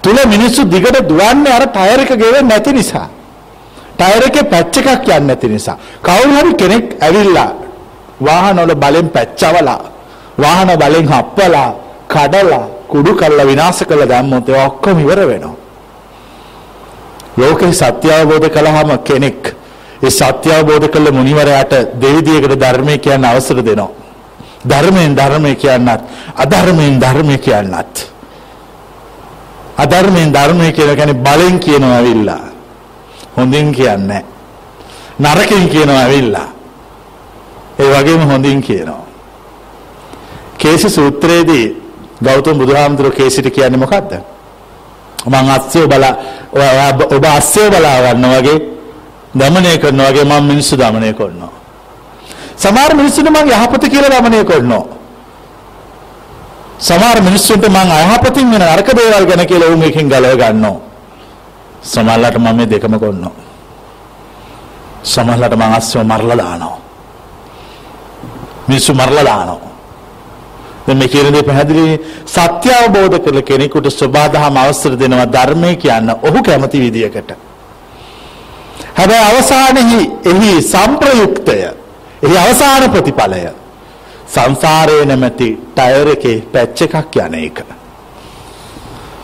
තුල මිනිස්සු දිගට දුවන්නේ අර ටයර් එක ගෙවෙන්නේ නැති නිසා. ටයර් එකේ පැච් එකක් යන්නේ නැති නිසා. කවුරු හරි කෙනෙක් ඇවිල්ලා වාහන වල බලෙන් පැච්චවලා වාහන බලෙන් හප්පලා කඩලා කුඩු කරලා විනාශ කළා දැම්මොත් ඒ ඔක්කොම ඉවර වෙනවා. ලෝකේ සත්‍ය අවබෝධ කළාම කෙනෙක් ඒ සත්‍ය අවබෝධ කළ මුනිවරයාට දෙවිදියකට ධර්මය කියන්න අවසර දෙනවා. ධර්මයෙන් ධර්මය කියන්නත් අධර්මයෙන් ධර්මය කියන්නත්. අධර්මයෙන් ධර්මය කියලා කියන්නේ බලෙන් කියනවා ඇවිල්ලා. හොඳින් කියන්නේ නරකින් කියනවා ඇවිල්ලා. ඒ වගේම හොඳින් කියනවා. කේසි සූත්‍රයේදී ගෞතම බුදුහාමුදුරුවෝ කේසිට කියන්නේ මොකද්ද? මං අස්සය බලා ඔබ අස්සය බලා ගන්න වගේ දමනය කරනවා වගේ මම මිනිස්සු දමනය කරනවා. සමහර මිනිස්සුන්ට මම යහපත කියලා දමනය කරනවා. සමහර මිනිස්සුන්ට මම අයහපතින් වෙන නරක දේවල් ගැන කියලා උන් එකකින් ගලව ගන්නවා. සමහරලාට මම මේ දෙකම කරනවා. සමහරලාට මම අස්සව මරලා දානවා. මිනිස්සු මරලා දානවා. දැන් මේ කියන දේ පැහැදිලි සත්‍ය අවබෝධ කරල කෙනෙකුට සබාදහම අවසර දෙනවා ධර්මය කියන්න ඔහු කැමති විදියකට. හැබැයි අවසානයේ එහි සම්ප්‍රයුක්තය එහි අවසාන ප්‍රතිඵලය සංසාරයේ නැමැති ටයර් එකේ පැච් එකක් යන එක.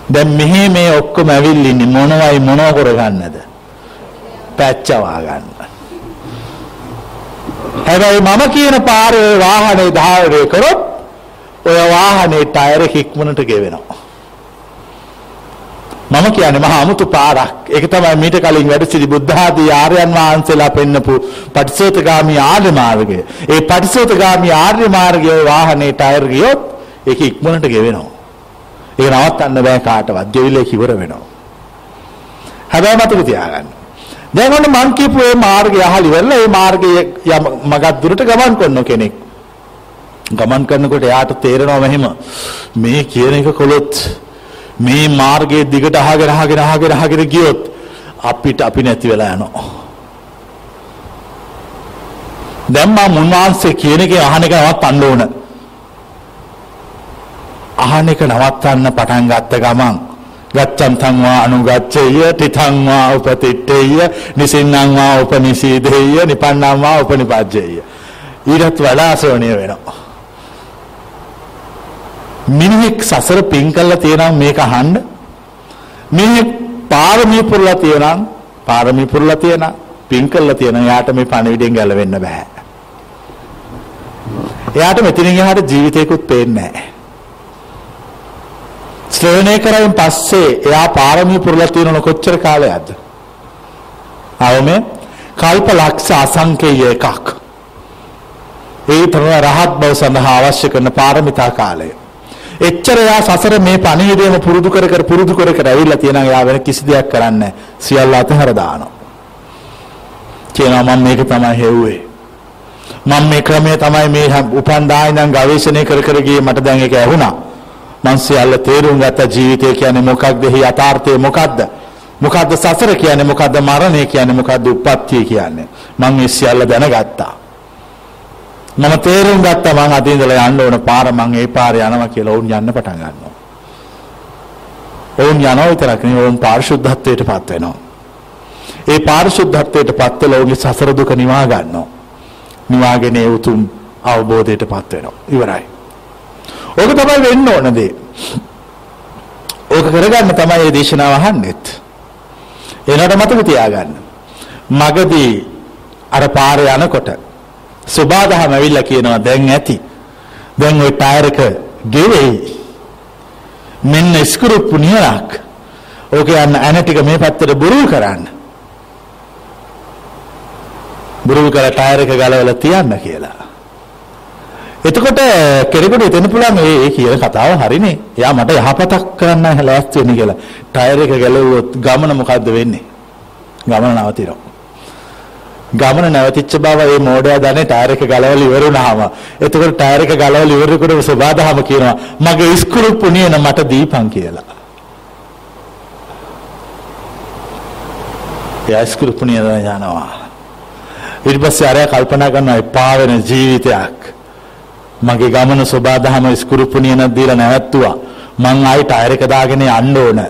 දැන් මෙහි මේ ඔක්කොම ඇවිල්ලින්නේ මොනවයි මොනව කරගන්නද? පැච්චවා ගන්න. හැබැයි මම කියන පාරේ වාහනේ ධාවනය කරොත් ඔය වාහනේ ටයර් එක ඉක්මනට ගෙවෙනවා. මම කියන්නේ මහා අමුතු පාරක්. ඒක තමයි මීට කලින් වැඩ සිටි බුද්ධ ආදී ආර්යයන් වහන්සේලා පෙන්නපු පටිසෝතගාමී ආර්ය මාර්ගය. ඒ පටිසෝතගාමී ආර්ය මාර්ගයේ වාහනේ ටයර් ගියොත් ඒක ඉක්මනට ගෙවෙනවා. ඒක නවත්තන්න බෑ කාටවත්. ගෙවිලේ කිවර වෙනවා. හැබැයි මතක තියාගන්න. දැන් ඔන්න මං කියපු මේ මාර්ගය අහලි වෙලා මේ මාර්ගයේ යම මගක් දුරට ගමන් කරන කෙනෙක්. ගමන් කරනකොට එයාට තේරෙනවා මෙහෙම මේ කියන එක කළොත් මේ මාර්ගයේ දිගට අහගෙන අහගෙන අහගෙන අහගෙන ගියොත් අපිට අපි නැති වෙලා යනවා. දැන් මම මුන්වහන්සේ කියන එක අහන එක නවත්තන්න ඕන. අහන එක නවත්තන්න පටන් ගත්ත ගමන් ගච්ඡන් තංවා අනුගච්ඡේය තිතංවා උපතිට්ඨේය නිසින්නංවා උපනිසීදේය නිපන්නංවා උපනිපජ්ජේය. ඊටත් වඩා ශ්‍රවණීය වෙනවා. මිනිහෙක් සසර පින් කළා තියෙනම් මේක අහන්න. මිනිහෙක් පාරමී පුරලා තියෙනම් පාරමී පුරලා තියෙනම් පින් කළා තියෙනම් යාට මේ පණවිඩෙන් ගැලවෙන්න බෑ. එයාට මෙතනින් එහාට ජීවිතේකුත් පේන්නේ නැහැ ශ්‍රවණය කරයින් පස්සේ එයා පාරමී පුරලා තියෙන කොච්චර කාලයක්ද? අවමේ කල්ප ලක්ෂ අසංකේය එකක්. ඒ තමයි රහත් බව සඳහා අවශ්‍ය කරන පාරමිතා කාලය. එච්චර එයා සසර මේ පණිවිඩයම පුරුදු කර කර පුරුදු කර කර ඇවිල්ලා තියෙනවා එයා වෙන කිසි දෙයක් කරන්නේ සියල්ල අතහැර දානවා. කියනවා මම මේක තමයි හෙව්වේ. මම මේ ක්‍රමය තමයි මේ උපන් දා ඉඳන් ගවේෂණය කර කර ගියේ මට දැන් ඒක ඇහුණා. මං සියල්ල තේරුම් ගත්ත ජීවිතය කියන්නේ මොකක්ද? එහි යථාර්ථය මොකක්ද? මොකද්ද සසර කියන්නේ? මොකද්ද මරණය කියන්නේ? මොකද්ද උප්පත්තිය කියන්නේ? මං මේ සියල්ල දැනගත්තා. මම තේරුම් ගත්තා මං අද ඉඳලා යන්න ඕන පාර මං ඒ පාරේ යනවා කියලා වුන් යන්න පටන් ගන්නවා. වුන් යනවා විතරක් නෙවෙයි වුන් පාරිශුද්ධත්වයට පත් වෙනවා. ඒ පාරිශුද්ධත්වයට පත් වෙලා වුන්ගේ සසර දුක නිවා ගන්නවා. නිවාගෙන ඒ උතුම් අවබෝධයට පත් වෙනවා. ඉවරයි. ඕක තමයි වෙන්න ඕන දේ. ඕක කරගන්න තමයි මේ දේශනාව අහන්නෙත්. එනකොට මතක තියාගන්න. මගදී අර පාරේ යනකොට සුබාදහම ඇවිල්ලා කියනවා දැන් ඇති. දැන් ওই ටයර් එක ගෙවෙයි. මෙන්න ස්ක්‍රූප් නියරක්. ඕක යන්න ඇන ටික මේ පැත්තට බුරුල් කරන්න. බුරුල් කරලා ටයර් එක ගලවලා තියන්න කියලා. එතකොට කෙනෙකුට හිතෙන්න පුළුවන් මේ කියන කතාව හරිනේ. එයා මට යහපතක් කරන්න ලෑස්ති වෙන්නේ කියලා. ටයර් එක ගැලවුවොත් ගමන මොකද්ද වෙන්නේ? ගමන නවතිනවා. ගමන නැවතිච්ච බව මේ මෝඩයා දන්නේ ටයර් එක ගලවලා ඉවර වුණාම. එතකොට ටයර් එක ගලවලා ඉවරනකොට සබාදහම කියනවා මගේ ඉස්කුරු පුණියන මට දීපන් කියලා. එයා ඉස්කුරු පුණියන යනවා. ඊට පස්සේ අරයා කල්පනා කරනවා එපා වෙන ජීවිතයක්. මගේ ගමන සබාදහම ස්කුරුප්පුනියනක් දීලා නැවැත්තුවා. මං ආයි ටයර් එක දාගෙන යන්න ඕන.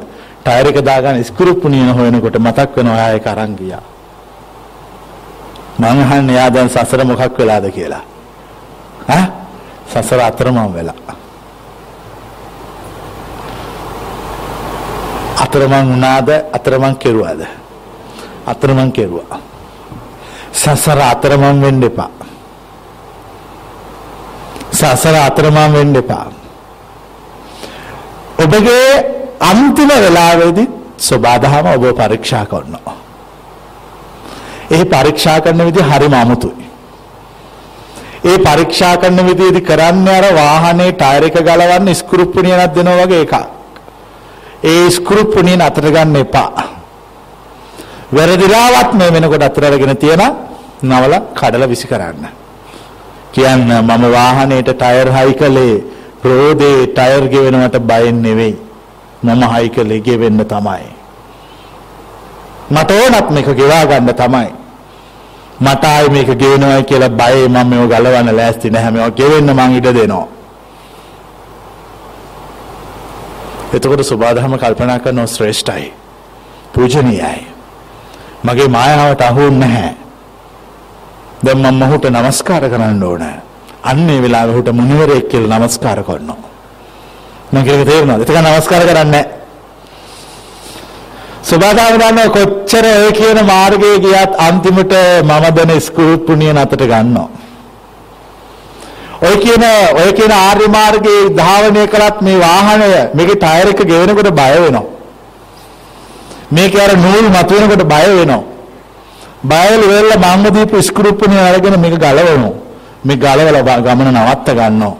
ටයර් එක දාගෙන ස්කුරුප්පුනියන හොයනකොට මතක් වෙනවා ආය එක අරන් ගියා. මං අහන්නේ යා දැන් සසර මොකක් වෙලාද කියලා. ඈ සසර අතරමං වෙලා. අතරමං වුණාද අතරමං කෙරුවාද? අතරමං කෙරුවා. සසර අතරමං වෙන්න එපා. සසර අතරමං වෙන්න එපා. ඔබගේ අන්තිම වෙලාවේදී සබාදහම ඔබ පරීක්ෂා කරනවා. ඒ පරීක්ෂා කරන විදිහ හරිම අමුතුයි. ඒ පරීක්ෂා කරන විදිහදී කරන්නේ අර වාහනේ ටයර් එක ගලවන්න ස්ක්‍රූප් පුණියනක් දෙනවා වගේ එකක්. ඒ ස්ක්‍රූප් පුණියන අතට ගන්න එපා. වැරදිලාවත් මේ වෙනකොට අතර අරගෙන තියන නවල කඩලා විසි කරන්න. කියන්න මම වාහනේට ටයර් හයි කළේ රෝදේ ටයර් ගෙවෙනවට බයෙන් නෙවෙයි. මම හයි කළේ ගෙවෙන්න තමයි. මට ඕනත් මේක ගෙවා ගන්න තමයි. මට ආයි මේක ගෙවෙනවා කියලා බයේ මම මේව ගලවන්න ලෑස්ති නැහැ. මේවා ගෙවෙන්න මං ඉඩ දෙනවා. එතකොට සුබාදහම කල්පනා කරනවා ශ්‍රේෂ්ඨයි. පූජනීයයි. මගේ මායාවට අහු නැහැ. දැන් මම ඔහුට নমස්කාර කරන්න ඕන. අන්නේ වෙලාවේ ඔහුට මුනිවරයෙක් කියලා নমස්කාර කරනවා. මම කියන්නේ තේරෙනවද? එතක নমස්කාර කරන්නේ සබදාගමන කොච්චර ඒ කියන මාර්ගයේ ගියත් අන්තිමට මම දෙන ස්කූප් පුණිය නතර ගන්නවා. ඔය කියන ඔය කියන ආර්ය මාර්ගයේ ධාවනය කළත් මේ වාහනය මේකේ ටයර් එක ගෙවෙනකොට බය වෙනවා. මේකේ අර නූල් මතුවෙනකොට බය වෙනවා. බයල් වෙලා මම දීපු ස්ක්‍රූප්පනේ අරගෙන මේක ගලවනවා. මේ ගලවලා ගමන නවත්ත ගන්නවා.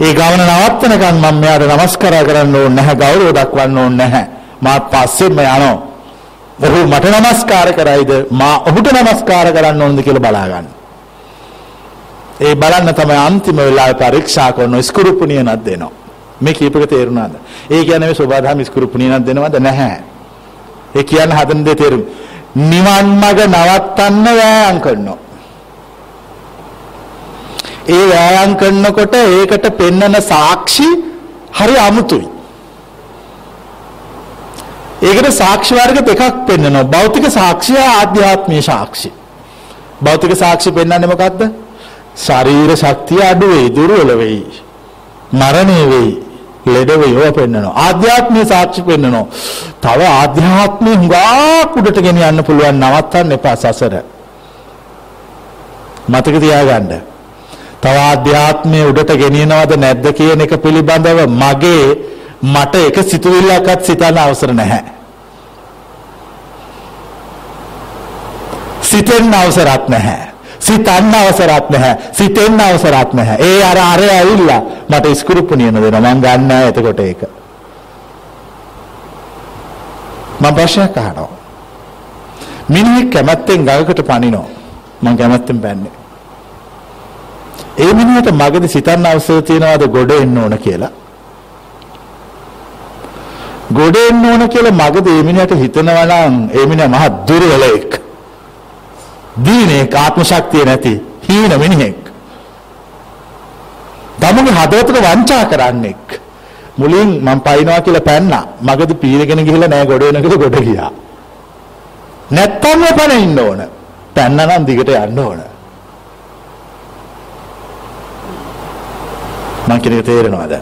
ඒ ගමන නවත්තනකන් මම මෙයාට নমස්කාර කරන්න ඕනේ නැහැ, ගෞරව දක්වන්න ඕනේ නැහැ. මා පස්සෙම යනවා. ඔහු මට নমස්කාර කරයිද මා ඔහුට নমස්කාර කරන්න ඕනද කියලා බලා ගන්න. ඒ බලන්න තමයි අන්තිම වෙලාවේ පරීක්ෂා කරන ස්ක්‍රූප්පනියනක් දෙනවා. මේ කීපක තේරුණාද? ඒ කියන්නේ මේ සෝබාධම ස්ක්‍රූප්පනියනක් දෙනවද නැහැ. ඒ කියන්නේ හදන දේ තේරුම්. නිවන් මඟ නවත්තන්න වෑයම් කරනවා. ඒ වෑයම් කරනකොට ඒකට පෙන්නන සාක්ෂි හරි අමුතුයි. ඒකට සාක්ෂි වර්ග දෙකක් පෙන්නනවා. භෞතික සාක්ෂිය ආධ්‍යාත්මීය සාක්ෂි. භෞතික සාක්ෂි පෙන්වන්නේ මොකද්ද? ශරීර ශක්තිය අඩු වෙයි, දුර්වල වෙයි. මරණය වෙයි. ලෙඩ වෙයි ඔය පෙන්නනවා. ආධ්‍යාත්මීය සාක්ෂි පෙන්නනවා. තව ආධ්‍යාත්මීය හුඟක් උඩට ගෙනියන්න පුළුවන් නවත්තන්න එපා සසර. මතක තියාගන්න. තව ආධ්‍යාත්මයේ උඩට ගෙනියනවද නැද්ද කියන එක පිළිබඳව මගේ මට එක සිතුවිල්ලක්වත් සිතන්න අවසර නැහැ. සිතෙන්න අවසරත් නැහැ. සිතන්න අවසරත් නැහැ. සිතෙන්න අවසරත් නැහැ. ඒ අර අර ඇවිල්ලා මට ඉස්කුරුප්පු නියන දෙනවා. මං ගන්න නැහැ එතකොට ඒක. මම ප්‍රශ්නයක් අහනවා. මිනිහෙක් කැමැත්තෙන් ගඟකට පනිනවා. මං කැමැත්තෙන් පැන්නේ. ඒ මිනිහට මගදී සිතන්න අවශ්‍ය තියනවාද ගොඩ එන්න ඕන කියලා? ගොඩ එන්න ඕන කියලා මගදී ඒ මිනිහට හිතනවා නම් ඒ මිනිහා මහ දුර්වලෙක්. දීනේ ආත්ම ශක්තිය නැති හීන මිනිහෙක්. තමගේ හදවතට වංචා කරන්නෙක්. මුලින් මම පයින්නවා කියලා පැන්නා. මගදී පීරගෙන ගිහිල්ලා නෑ ගොඩ වෙනකද ගොඩ ගියා. නැත්තම් පැන ඉන්න ඕන. පැන්නා නම් දිගට යන්න ඕන. මං කියන එක තේරෙනවද?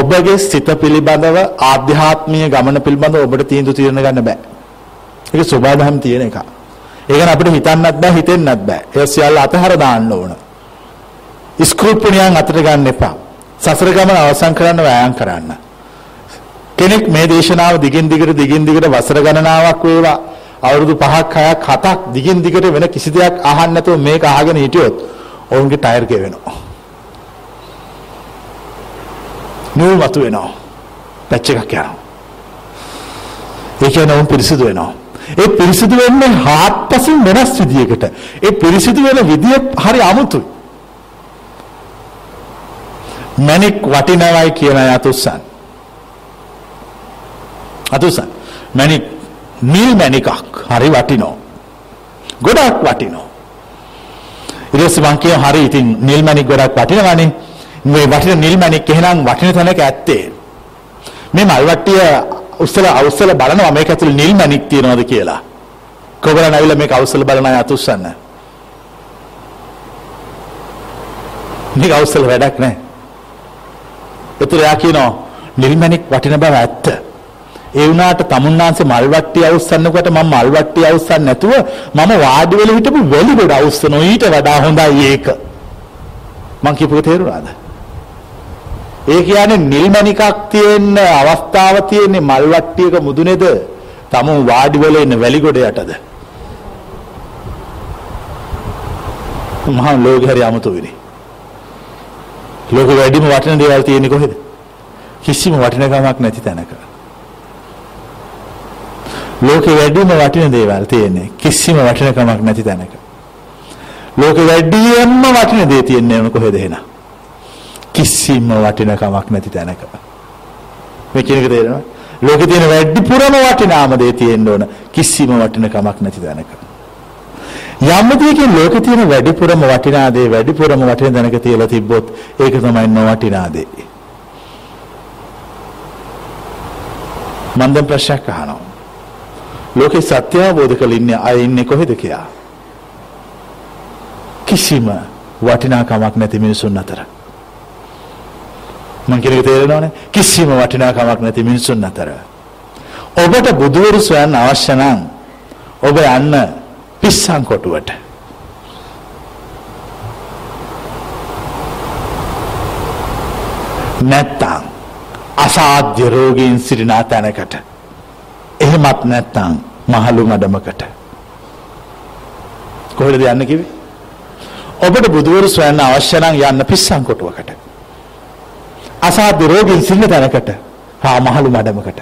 ඔබගේ සිත පිළිබඳව ආධ්‍යාත්මීය ගමන පිළිබඳව ඔබට තීන්දුව తీරන ගන්න බෑ. ඒක සබාධම් තියෙන එක. ඒක අපිට හිතන්නත් බෑ හිතෙන්නත් බෑ. ඒ සියල්ල අතහැර දාන්න ඕන. ස්කෘප්පුණියන් අතට ගන්න එපා. සසර ගමන අවසන් කරන්න වෑයම් කරන්න. කෙනෙක් මේ දේශනාව දිගින් දිගට දිගින් දිගට වසර ගණනාවක් වේවා අවුරුදු 5ක් 6ක් 7ක් දිගින් දිගට වෙන කිසි දෙයක් අහන්න නැතුව මේක අහගෙන හිටියොත් ඔවුන්ගේ ටයර් ගෙවෙනවා. නූල් වතු වෙනවා. පැච් එකක් යනවා. ඒ කියන්නේ උන් පිරිසිදු වෙනවා. ඒ පිරිසිදු වෙන්නේ හාත්පසින් වෙනස් විදියකට. ඒ පිරිසිදු වෙන විදිය හරි අමුතුයි. මණික් වටිනවයි කියන අය අතුස්සන්. අතුස්සන්. මණික් නිල් මණිකක් හරි වටිනවා. ගොඩක් වටිනවා. ඊට පස්සේ මං කියනවා හරි ඉතින් නිල් මණික් ගොඩක් වටිනවනේ. මේ වටින නිල් මණික් එහෙනම් වටින තැනක ඇත්තේ. මේ මල් වට්ටිය උස්සලා අවුස්සලා බලනවා මේක ඇතුලේ නිල් මණික් තියනවද කියලා. කොබලන් ඇවිල්ලා මේක අවුස්සලා බලන අය අතුස්සන්න. මේක අවුස්සලා වැඩක් නැහැ. ඒතර යා කියනවා නිල් මණික් වටින බව ඇත්ත. ඒ වුණාට තමුන්නාංශ මල් වට්ටිය අවුස්සන්නකොට මම මල් වට්ටිය අවුස්සන්නේ නැතුව මම වාඩි වෙලා හිටපු වැලි ගොඩ අවුස්සන ඊට වඩා හොඳයි ඒක. මං කියපුව තේරුණාද? ඒ කියන්නේ නිල්මණිකක් තියෙන අවස්ථාව තියෙන්නේ මල් වට්ටියක මුදුනේද? තමු වාඩි වෙලා ඉන්න වැලි ගොඩ යටද? මහා ලෝකෙ හරි 아무තු වෙන්නේ. ලෝකෙ වැඩිම වටින දේවල් තියෙන්නේ කොහෙද? කිසිම වටිනකමක් නැති තැනක. ලෝකෙ වැඩිම වටින දේවල් තියෙන්නේ කිසිම වටිනකමක් නැති තැනක. ලෝකෙ වැඩියෙන්ම වටින දේ තියෙන්නේ කොහෙද එහෙනම්? කිසිම වටිනකමක් නැති තැනක. මේ කියන එක තේරෙනවද? ලෝකේ තියෙන වැඩිපුරම වටිනාම දේ තියෙන්න ඕන කිසිම වටිනකමක් නැති තැනක. යම් දෙයකින් ලෝකේ තියෙන වැඩිපුරම වටිනා දේ වැඩිපුරම වටින තැනක තියලා තිබ්බොත් ඒක තමයි නොවටිනා දේ. මම දැන් ප්‍රශ්නයක් අහනවා. ලෝකේ සත්‍ය අවබෝධ කරලා ඉන්නේ අය ඉන්නේ කොහෙද කියලා? කිසිම වටිනාකමක් නැති මිනිසුන් අතර. මං කියන එක තේරෙනවනේ. කිසිම වටිනාකමක් නැති මිනිසුන් අතර. ඔබට බුදුවරු සොයන්න අවශ්‍ය නම් ඔබ යන්න පිස්සන් කොටුවට. නැත්තම් අසාධ්‍ය රෝගීන් සිටින තැනකට. එහෙමත් නැත්තම් මහලු මඩමකට. කොහෙද යන්න කිව්වේ? ඔබට බුදුවරු සොයන්න අවශ්‍ය නම් යන්න පිස්සන් කොටුවකට. අසාධ්‍ය රෝගීන් සින්න තැනකට හා මහලු මඩමකට.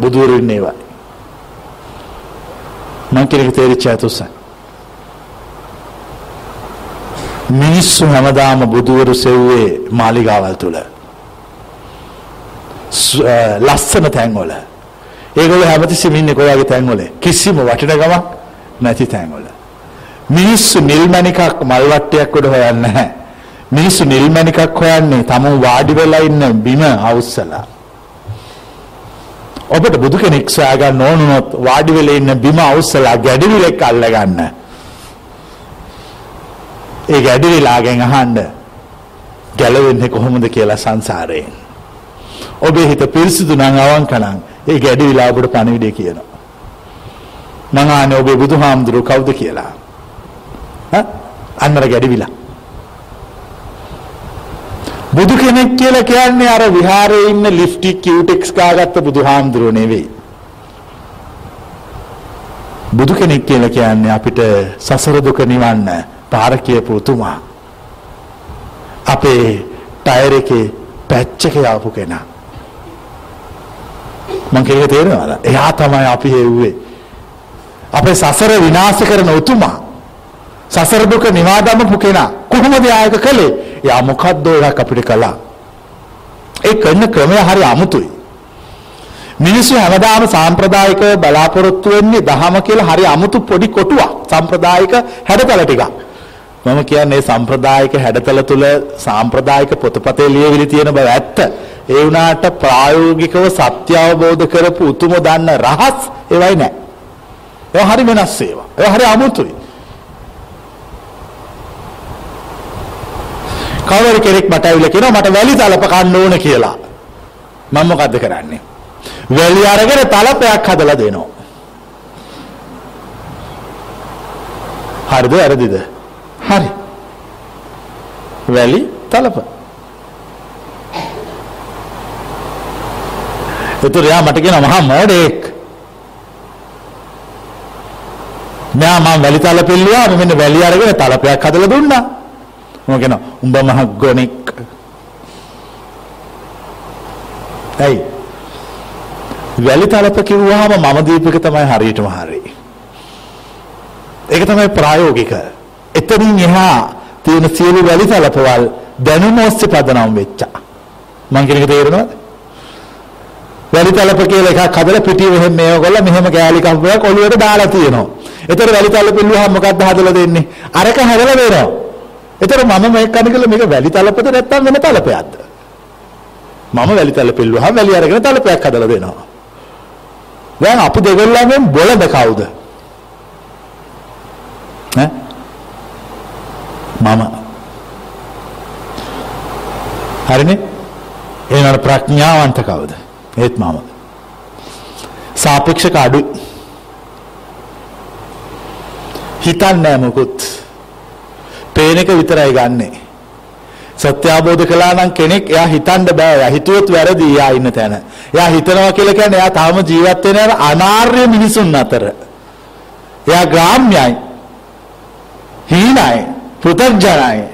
බුදුවරු ඉන්නේ ඒවා. මං කෙනෙක් තේරිච්ච ඇතුස්සන් මිනිස්සු හැමදාම බුදුවරු සෙව්වේ මාලිගාවල් තුල. ලස්සන තැන්වල. ඒගොල්ලෝ හැමතිස්සෙම ඉන්නේ කොයාගේ තැන්වල. කිසිම වටිනකමක් නැති තැන්වල. මිනිස්සු නිල්මණිකක් මල් වට්ටයක් උඩ හොයන්නේ නැහැ. මිනිස්සු නිල්මණිකක් හොයන්නේ තමන් වාඩි වෙලා ඉන්න බිම අවුස්සලා. ඔබට බුදු කෙනෙක් සොයාගන්න ඕනුනොත් වාඩි වෙලා ඉන්න බිම අවුස්සලා ගැඩවිලෙක් අල්ලගන්න. ඒ ගැඩවිලාගෙන් අහන්න ගැලවෙන්නේ කොහොමද කියලා සංසාරයෙන්? ඔබේ හිත පිරිසිදු නම් අවංක නම් ඒ ගැඩවිලා ඔබට පණිවිඩය කියනවා. මං ආනේ ඔබේ බුදුහාමුදුරුව කවුද කියලා? අන්නර ගැඩවිලා. බුදු කෙනෙක් කියලා කියන්නේ අර විහාරයේ ඉන්න ලිප්ටික් කියුටෙක්ස් ගාගත්ත බුදුහාමුදුරුව නෙවෙයි. බුදු කෙනෙක් කියලා කියන්නේ අපිට සසර දුක නිවන්න පාර කියපු උතුමා. අපේ ටයර් එකේ පැච් එක යාපු කෙනා. මං කියන්නේ තේරෙනවද? එයා තමයි අපි හෙව්වේ. අපේ සසර විනාශ කරන උතුමා. සසර දුක නිවා දමපු කෙනා. කොහොමද ආයක කළේ? එයා මොකද්ද එකක් අපිට කළා. ඒ කරන ක්‍රමය හරි අමුතුයි. මිනිස්සු හැමදාම සාම්ප්‍රදායික බලාපොරොත්තු වෙන්නේ දහම කියලා හරි අමුතු පොඩි කොටුවක්. සාම්ප්‍රදායික හැඩතල ටිකක්. මම කියන්නේ සම්ප්‍රදායික හැඩතල තුල සාම්ප්‍රදායික පොතපතේ ලියවිලි තියෙන බව ඇත්ත. ඒ වුණාට ප්‍රායෝගිකව සත්‍ය අවබෝධ කරපු උතුම දන්න රහස් ඒවයි නෑ. ඒවා හරි වෙනස් ඒවා. ඒවා හරි අමුතුයි. කවර කෙනෙක් මට ඇවිල්ලා කියනවා මට වැලි තලප කන්න ඕන කියලා. මම මොකද්ද කරන්නේ? වැලි අරගෙන තලපයක් හදලා දෙනවා. හරිද වැරදිද? හරි. වැලි තලප. ඒතර යා මට කියන මහා මොඩෙක්. මෙයා මම වැලි තලපෙල්ලුවා මෙන්න වැලි අරගෙන තලපයක් හදලා දුන්නා. මම කියනවා උඹ මහ ගොනෙක්. ඇයි? වැලි තලප කිව්වහම මම දීපක තමයි හරියටම හරි. ඒක තමයි ප්‍රායෝගික. එතනින් එහා තියෙන සියලු වැලි තලපවල් දැනුම ඔස්සේ පදනම් වෙච්චා. මං කියන එක තේරෙනවද? වැලි තලප කියලා එකක් හදලා පිටිය මෙහෙම මේවගොල්ල මෙහෙම කෑලි කම්පයක් ඔළුවට දාලා තියෙනවා. ඒතර වැලි තලප ඉල්ලුවාම මොකක්ද හදලා දෙන්නේ? අරක හැදලා දෙනවා. එතකොට මම මේක කන කියලා මේක වැලි තලපද නැත්තම් වෙන තලපයක්ද? මම වැලි තලප ඉල්ලුවා වැලි අරගෙන තලපයක් හදලා දෙනවා. දැන් අපි දෙගොල්ලන්ගෙන් බොළඳ කවුද? ඈ? මම. හරිනේ? එහෙනම් ප්‍රඥාවන්ත කවුද? ඒත් මම. සාපේක්ෂක අඩු. හිතන්නේ මොකුත් පේන එක විතරයි ගන්නෙ. සත්‍ය අවබෝධ කළා නම් කෙනෙක් එයා හිතන්න බෑ. එයා හිතුවොත් වැරදි එයා ඉන්න තැන. එයා හිතනවා කියලා කියන්නේ එයා තාම ජීවත් වෙන අනාර්ය මිනිසුන් අතර. එයා ග්‍රාම්‍යයි. හීනයි. පෘථග්ජනයි.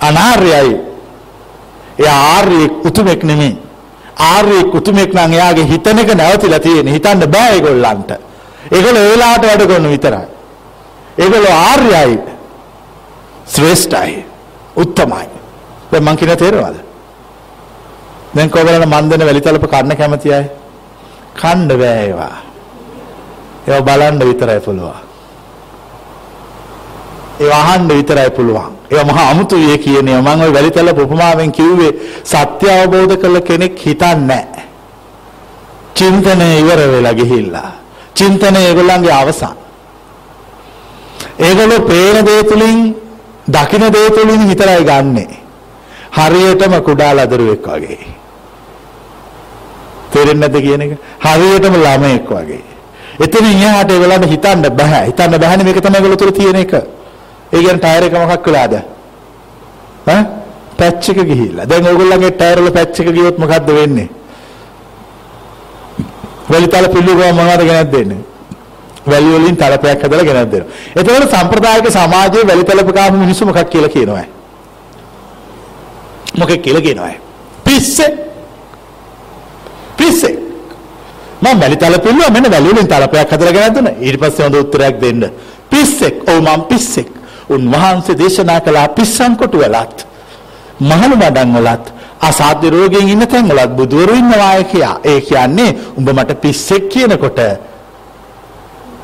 අනාර්යයි. එයා ආර්ය උතුමෙක් නෙමෙයි. ආර්ය උතුමෙක් නම් එයාගේ හිතන එක නැවතිලා තියෙන. හිතන්න බෑ ඒගොල්ලන්ට. ඒගොල්ලෝ ඒ වෙලාවට වැඩ කරන විතරයි. ඒගොල්ලෝ ආර්යයි. ශ්‍රේෂ්ඨයි. උත්තමයි. දැන් මං කියන තේරෙනවද? දැන් කොබලන මන්දන වැලිතලප කන්න කැමති අය? කන්න බෑ ඒවා. ඒවා බලන්න විතරයි පුළුවන්. ඒවා අහන්න විතරයි පුළුවන්. ඒවා මහා අමුතුයි කියන්නේ මම ওই වැලිතලප උපමාවෙන් කිව්වේ සත්‍ය අවබෝධ කළ කෙනෙක් හිතන්නේ නැහැ චින්තනය ඉවර වෙලා ගිහිල්ලා. චින්තනය ඒගොල්ලන්ගේ අවසන්. ඒගොල්ලෝ පේන දේ තුලින් දකින දේ තුලින් විතරයි ගන්නෙ. හරියටම කුඩා ලදරුවෙක් වගේ. තේරෙන්නේ නැද්ද කියන එක? හරියටම ළමයෙක් වගේ. එතනින් එහාට ඒගොල්ලන්ට හිතන්න බෑ. හිතන්න බෑනේ මේක තමයි ඒගොල්ලෝ තුල තියෙන එක. ඒ කියන්නේ ටයර් එක මොකක් වෙලාද? ඈ? පැච් එක ගිහිල්ලා. දැන් ඕගොල්ලන්ගේ ටයර් වල පැච් එක ගියොත් මොකද්ද වෙන්නේ? වලිතල පිල්ලුගම මොනවද ගෙනත් දෙන්නේ? වැලි වලින් තලපයක් හදලා ගෙනත් දෙනවා. එතකොට සම්ප්‍රදායික සමාජයේ වැලි තලප කාපු මිනිස්සු මොකක් කියලා කියනවා. මොකෙක් කියලා කියනවා. පිස්සේ. පිස්සේ. මම වැලි තල පිල්ලුවා මෙන්න වැලි වලින් තලපයක් හදලා ගෙනත් දුන්නා. ඊට පස්සේ හොඳ උත්තරයක් දෙන්න. පිස්සෙක්. ඔව් මම පිස්සෙක්. උන්වහන්සේ දේශනා කළා පිස්සන් කොටු වලත් මහලු මඩන් වලත් අසාධ්‍ය රෝගයෙන් ඉන්න තැන් වලත් බුදුවරු ඉන්නවා කියා. ඒ කියන්නේ උඹ මට පිස්සෙක් කියනකොට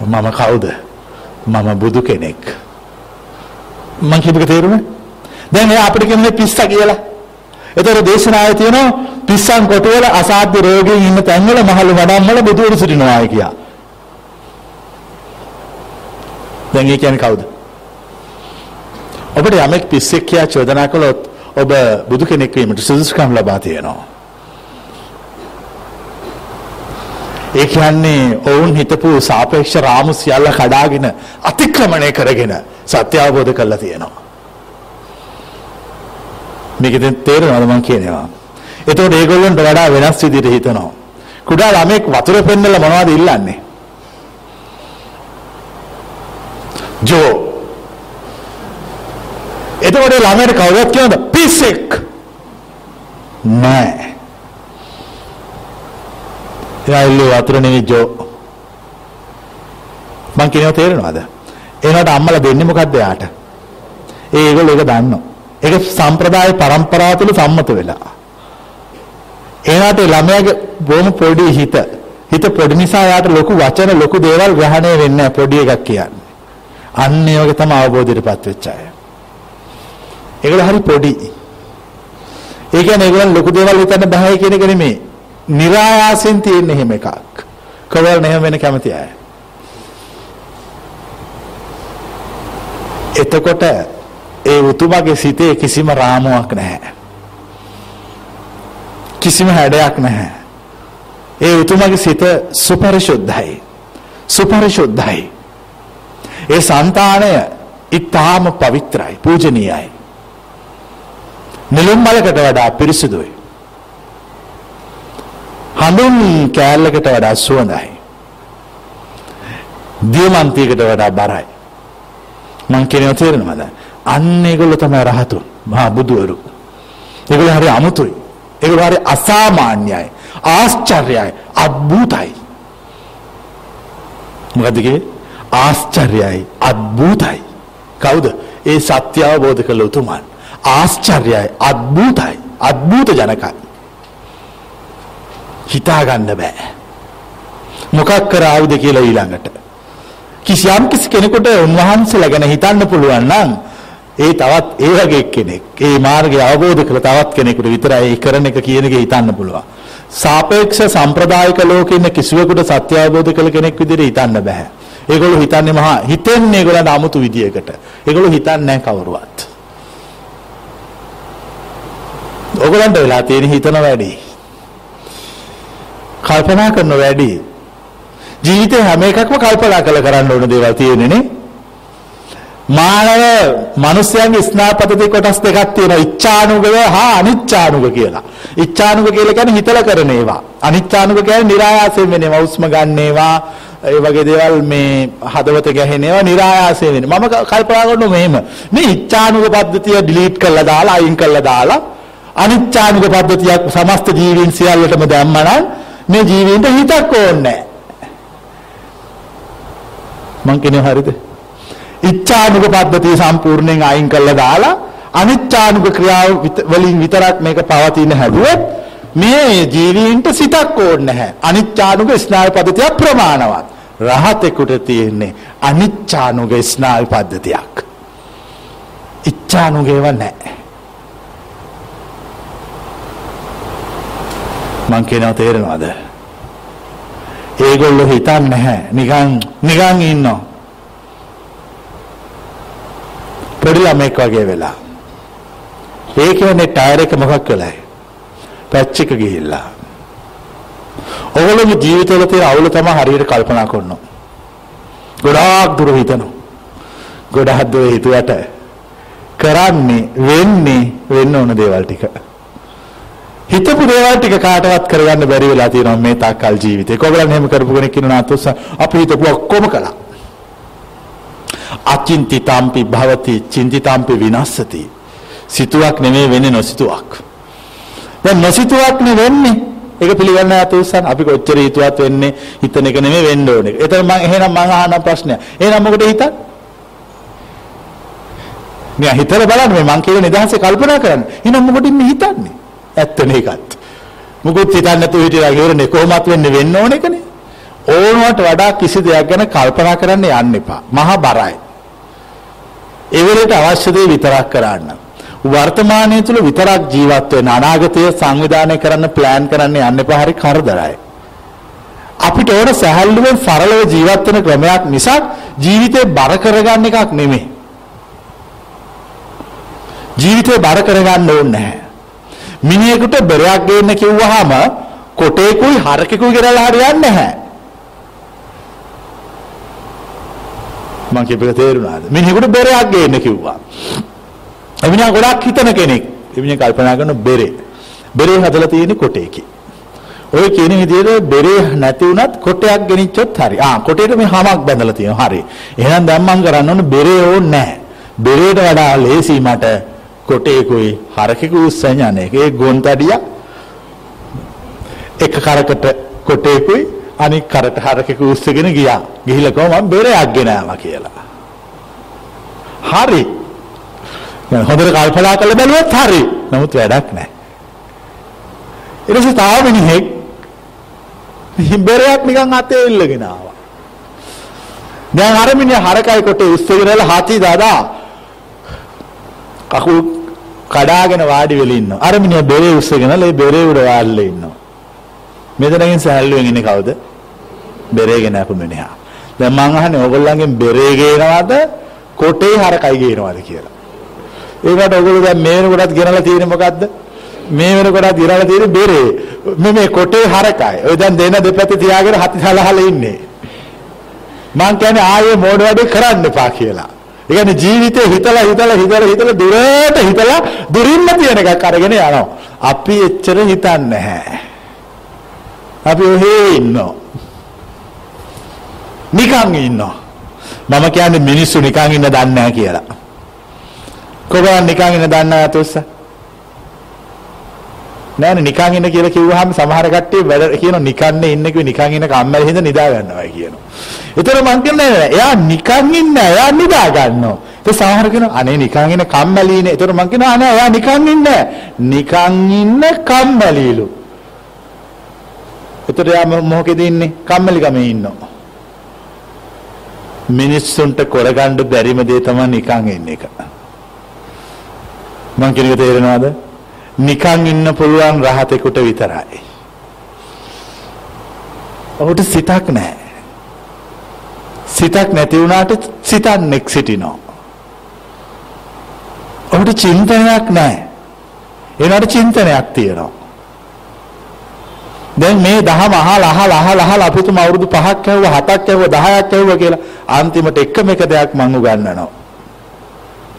මම කවුද? මම බුදු කෙනෙක්. මං කියපේක තේරුණා? දැන් එයා අපිට කියන්නේ පිස්සා කියලා. ඒතර දේශනාවේ තියෙනවා පිස්සන් කොටුවල අසාධ්‍ය රෝගයෙන් ඉන්න තැන්වල මහලු මඩම් වල බුදුවරු සිටිනවා කියා. දැන් ඒ කියන්නේ කවුද? ඔබට යමෙක් පිස්සෙක් කියා චෝදනා කළොත් ඔබ බුදු කෙනෙක් වීමට සුදුසුකම් ලබා තියෙනවා. ඒ කියන්නේ ඔවුන් හිතපු සාපේක්ෂ රාමු සියල්ල කඩාගෙන අතික්‍රමණය කරගෙන සත්‍ය අවබෝධ කරලා තියෙනවා. මේක දැන් තේරෙනවද මම කියනවා. එතකොට ඒගොල්ලන්ට වඩා වෙනස් විදිහට හිතනවා. කුඩා ළමෙක් වතුර පෙන්නලා මොනවද ඉල්ලන්නේ? ජෝ. එතකොට ළමයට කවුරුත් කියනද පිස්සෙක්? නෑ. එයා ඉල්ලුව වතුර නෙවෙයි ජෝ. මං කියනවා තේරෙනවද? එනකොට අම්මලා දෙන්නේ මොකද්ද යාට? ඒ ඒගොල්ලෝ ඒක දන්නවා. ඒක සම්ප්‍රදාය પરම්පරාව තුළ සම්මත වෙලා. එයාට ළමයාගේ බොහොම පොඩි හිත හිත පොඩි නිසා යාට ලොකු වචන ලොකු දේවල් ග්‍රහණය වෙන්නේ නැහැ පොඩි එකක් කියන්නේ. අන්න ඒ වගේ තමයි අවබෝධයටපත් වෙච්ච අය. ඒගොල්ලෝ හරි පොඩි. ඒ කියන්නේ ඒගොල්ලන් ලොකු දේවල් හිතන්න බෑ කියන එක නෙමෙයි. નિરાයාසෙන් තියෙන හැම එකක්. කවල් නැහැම වෙන කැමති අය. එතකොට ඒ උතුමගේ සිතේ කිසිම රාමුවක් නැහැ. කිසිම හැඩයක් නැහැ. ඒ උතුමගේ සිත සුපරිශුද්ධයි. සුපරිශුද්ධයි. ඒ సంతාණය ඊටාම පවිත්‍රායි, පූජනීයයි. නිලම්බලකට වඩා පිරිසිදුයි. හඳුන් කෑල්ලකට වඩා සුවඳයි. දියමන්තියකට වඩා බරයි. මං කියනවා තේරෙනවද? අන්න ඒගොල්ලෝ තමයි රහතුන්, මහා බුදුවරු. ඒගොල්ලෝ හරි අමුතුයි. ඒගොල්ලෝ හරි අසාමාන්‍යයි, ආශ්චර්යයි, අద్భుතයි. මොකද ආශ්චර්යයි, අద్భుතයි. කවුද? ඒ සත්‍ය අවබෝධ කළ උතුමන්. ආශ්චර්යයි, අద్భుතයි, අద్భుත ජනකයි. හිතා ගන්න බෑ. මොකක් කරාවුද කියලා ඊළඟට. කිසියම් කිසි කෙනෙකුට උන්වහන්සේලා ගැන හිතන්න පුළුවන් නම් ඒ තවත් ඒ වගේ කෙනෙක් ඒ මාර්ගය අවබෝධ කළ තවත් කෙනෙකුට විතරයි ඒ කරන එක කියන එක හිතන්න පුළුවන්. සාපේක්ෂ සම්ප්‍රදායික ලෝකෙ ඉන්න කිසිවෙකුට සත්‍ය අවබෝධ කළ කෙනෙක් විදිහට හිතන්න බෑ. ඒගොල්ලෝ හිතන්නේ මහා හිතෙන්නේ ඒගොල්ලන්ට 아무තු විදියකට. ඒගොල්ලෝ හිතන්නේ නැහැ කවුරුවත්. ඕගොල්ලන්ට වෙලා තියෙන හිතන වැඩි. කල්පනා කරන වැඩි. ජීවිතේ හැම එකක්ම කල්පනා කරලා කරන්න ඕන දේවල් තියෙනනේ. මානව මිනිස්යන්ගේ ස්නාපතති කොටස් දෙකක් තියෙනවා. ඉච්ඡානුගය හා අනිච්ඡානුග කියලා. ඉච්ඡානුග කියලා කියන්නේ හිතලා කරන ඒවා. අනිච්ඡානුග කියන්නේ નિરાයාසයෙන් වෙන ඒවා. උස්ම ගන්න ඒවා, ඒ වගේ දේවල් මේ හදවත ගැහෙන ඒවා નિરાයාසයෙන් වෙන. මම කල්පනා කරනවා මෙහෙම. මේ ඉච්ඡානුග පද්ධතිය ඩිලීට් කරලා දාලා අයින් කරලා දාලා අනිච්ඡානුග පද්ධතියක් සමස්ත ජීවීන් සියල්ලටම දැම්මනම් මේ ජීවීන්ට හිතක් ඕනේ නැහැ. මං කියන්නේ හරිද? ඉච්ඡානුග පද්ධතිය සම්පූර්ණයෙන් අයින් කරලා දාලා අනිච්ඡානුග ක්‍රියාව වලින් විතරක් මේක පවතින හැදුවොත් මේ ජීවීන්ට සිතක් ඕනේ නැහැ. අනිච්ඡානුග ස්නායු පද්ධතිය ප්‍රමාණවත්. රහතෙකුට තියෙන්නේ අනිච්ඡානුග ස්නායු පද්ධතියක්. ඉච්ඡානුගේව නැහැ. මං කියනවා තේරෙනවද? ඒගොල්ලෝ හිතන්නේ නැහැ. නිකන් නිකන් ඉන්නවා. පොඩි ළමෙක් වගේ වෙලා. ඒ කියන්නේ ටයර් එක මොකක් වෙලායි? පැච් එක ගිහිල්ලා. ඔයගොල්ලෝගේ ජීවිතවල තියෙන අවුල තමයි හරියට කල්පනා කරනවා. ගොඩාක් දුර හිතනවා. ගොඩාක් දුර හිතුවට කරන්නේ වෙන්නේ වෙන්න ඕන දේවල් ටික. හිතපු දේවල් ටික කාටවත් කරගන්න බැරි වෙලා තියෙනවා මේ තාක්කල් ජීවිතේ. කොගලන් එහෙම කරපු කෙනෙක් ඉන්නවා අතොස්ස අපි හිතපු ඔක්කොම කළා. අචින්තිතම්පි භවති චින්තිතම්පි විනස්සති. සිතුවක් නෙමෙයි වෙන්නේ නොසිතුවක්. දැන් නොසිතුවක් නේ වෙන්නේ. ඒක පිළිගන්න යතුසන් අපි කොච්චර හිතුවත් වෙන්නේ හිතන එක නෙමෙයි වෙන්න ඕනේ. එතන මම එහෙනම් මම අහන ප්‍රශ්නය. එහෙනම් මොකටද හිතන්නේ? මෙයා හිතලා බලන්න මේ මං කියන නිදහසේ කල්පනා කරන්න. එහෙනම් මොකටින් මේ හිතන්නේ? ඇත්තනේ ඒකත්. මොකොත් හිතන්නේ නැතුව හිටියා ඉවරනේ කොහොමත් වෙන්නේ වෙන්න ඕන එකනේ. ඕනවට වඩා කිසි දෙයක් ගැන කල්පනා කරන්න යන්න එපා. මහා බරයි. ඒ වෙලේට අවශ්‍ය දේ විතරක් කරන්න. වර්තමානයේ තුල විතරක් ජීවත් වෙන අනාගතය සංවිධානය කරන්න ප්ලෑන් කරන්න යන්න එපා හරි කරදරයි. අපිට ඕන සැහැල්ලුවෙන් සරලව ජීවත් වෙන ක්‍රමයක් මිසක් ජීවිතේ බර කරගන්න එකක් නෙමෙයි. ජීවිතේ බර කරගන්න ඕනේ නැහැ. මිනිහෙකුට බෙරයක් ගේන්න කිව්වහම කොටේකුයි හරකෙකුයි කරලා හරියන්නේ නැහැ. මං කියපේක තේරුණාද? මිනිහෙකුට බෙරයක් ගේන්න කිව්වා. එමිනා ගොඩක් හිතන කෙනෙක්. එමිනා කල්පනා කරන බෙරේ. බෙරේ හදලා තියෙන්නේ කොටේකේ. ඔය කියන විදිහට බෙරේ නැති වුණත් කොටයක් ගෙනිච්චොත් හරි. ආ කොටේට මේ හමක් බැඳලා තියෙනවා. හරි. එහෙනම් දැන් මං කරන්න ඕන බෙරේ ඕනේ නැහැ. බෙරේට වඩා ලේසි මට කොටේකුයි හරකෙකුයි උස්සන එක. ඒ ගොන්තඩිය එක කරකට කොටේකුයි අනික් කරට හරකෙකු උස්සගෙන ගියා. ගිහිල්ලා කොහොම මම බෙරයක් ගෙනාවා කියලා. හරි. දැන් හොඳට කල්පනා කරලා බැලුවොත් හරි. නමුත් වැඩක් නැහැ. ඊට පස්සේ තාම මිනිහෙක් බෙරයක් නිකන් අතේ ඉල්ලගෙන ආවා. දැන් අර මිනිහා හරකයි කොටේ උස්සගෙන හාති දාදා කකුල් කඩාගෙන වාඩි වෙලා ඉන්නවා. අර මිනිහා බෙරේ උස්සගෙන ලේ බෙරේ උඩ වාල්ලේ ඉන්නවා. මෙතනකින් සහැල්ලුවෙන් ඉන්නේ කවුද? බෙරේගෙන ආපු මිනිහා. දැන් මං අහන්නේ ඕගොල්ලන්ගෙන් බෙරේ ගේනවද කොටේ හරකයි ගේනවද කියලා. ඒකට ඔයගොල්ලෝ දැන් මේ වෙනකොටත් ගෙනලා තියෙන්නේ මොකද්ද? මේ වෙනකොටත් ගෙනලා තියෙන්නේ බෙරේ. මේ මේ කොටේ හරකයි. ඔය දැන් දෙන දෙපැත්තේ තියාගෙන හති සලහල ඉන්නේ. මං කියන්නේ ආයේ මෝඩ වැඩේ කරන්න එපා කියලා. ඒ කියන්නේ ජීවිතේ හිතලා හිතලා හිතලා හිතලා දුරට හිතලා දුරින්ම තියෙන එකක් අරගෙන යනවා. අපි එච්චර හිතන්නේ නැහැ. අපි ඔහේ ඉන්නවා. නිකන් ඉන්නවා. මම කියන්නේ මිනිස්සු නිකන් ඉන්න දන්නේ නැහැ කියලා. කොහොමද නිකන් ඉන්න දන්නේ නැත උස්ස? නෑනේ නිකන් ඉන්න කියලා කිව්වහම සමහර කට්ටිය වැඩ කියන නිකන්නේ ඉන්න කිව්ව නිකන් ඉන්න කම්මැලි හින්දා නිදා ගන්නවා කියනවා. ඒතර මං කියන්නේ එයා නිකන් ඉන්න එයා නිදා ගන්නවා. ඒ සමහර කෙනා අනේ නිකන් ඉන්න කම්මැලිනේ. ඒතර මං කියනවා අනේ එයා නිකන් ඉන්න නිකන් ඉන්න කම්මැලිලු. ඒතර එයා මොකෙද ඉන්නේ? කම්මැලි ගමේ ඉන්නවා. මිනිස්සුන්ට කරගන්න බැරිම දේ තමයි නිකන් ඉන්න එක. මං කියන එක තේරෙනවද? නිකන් ඉන්න පුළුවන් රහතෙකුට විතරයි. ඔහුට සිතක් නැහැ. සිතක් නැති වුණාට සිතන්නේක් සිටිනවා. ඔහුට චින්තනයක් නැහැ. ඒනට චින්තනයක් තියෙනවා. දැන් මේ දහම අහලා අහලා අහලා අහලා අපි තුම අවුරුදු 5ක් ඇහුවා 7ක් ඇහුවා 10ක් ඇහුවා කියලා අන්තිමට එකම එක දෙයක් මං උගන්වනවා.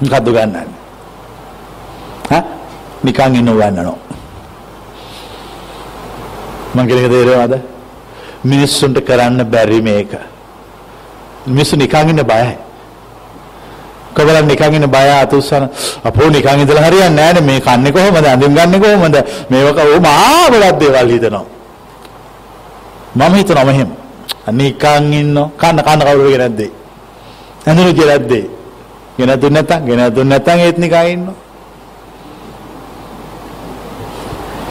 මොකද්ද උගන්වන්නේ? හා නිකන් ඉන්න උගන්වනවා. මං කියන එක තේරෙනවද? මිනිස්සුන්ට කරන්න බැරි මේක. මිනිස්සු නිකන් ඉන්න බයයි. කවලන් නිකන් ඉන්න බය අතුස්සන අපෝ නිකන් ඉඳලා හරියන්නේ නැහැ මේ කන්නේ කොහොමද අඳින් ගන්නෙ කොහොමද මේක ඕ මහා ගොඩක් දේවල් හිතනවා මම හිතනවා මෙහෙම. නිකන් ඉන්න කන්න කන්න කවුරු ගෙනත් දෙයි. ඇඳුණු කියලා දෙයි. ගෙන දුන්න නැත්නම් ගෙන දුන්න නැත්නම් ඒත් නිකන් ඉන්න.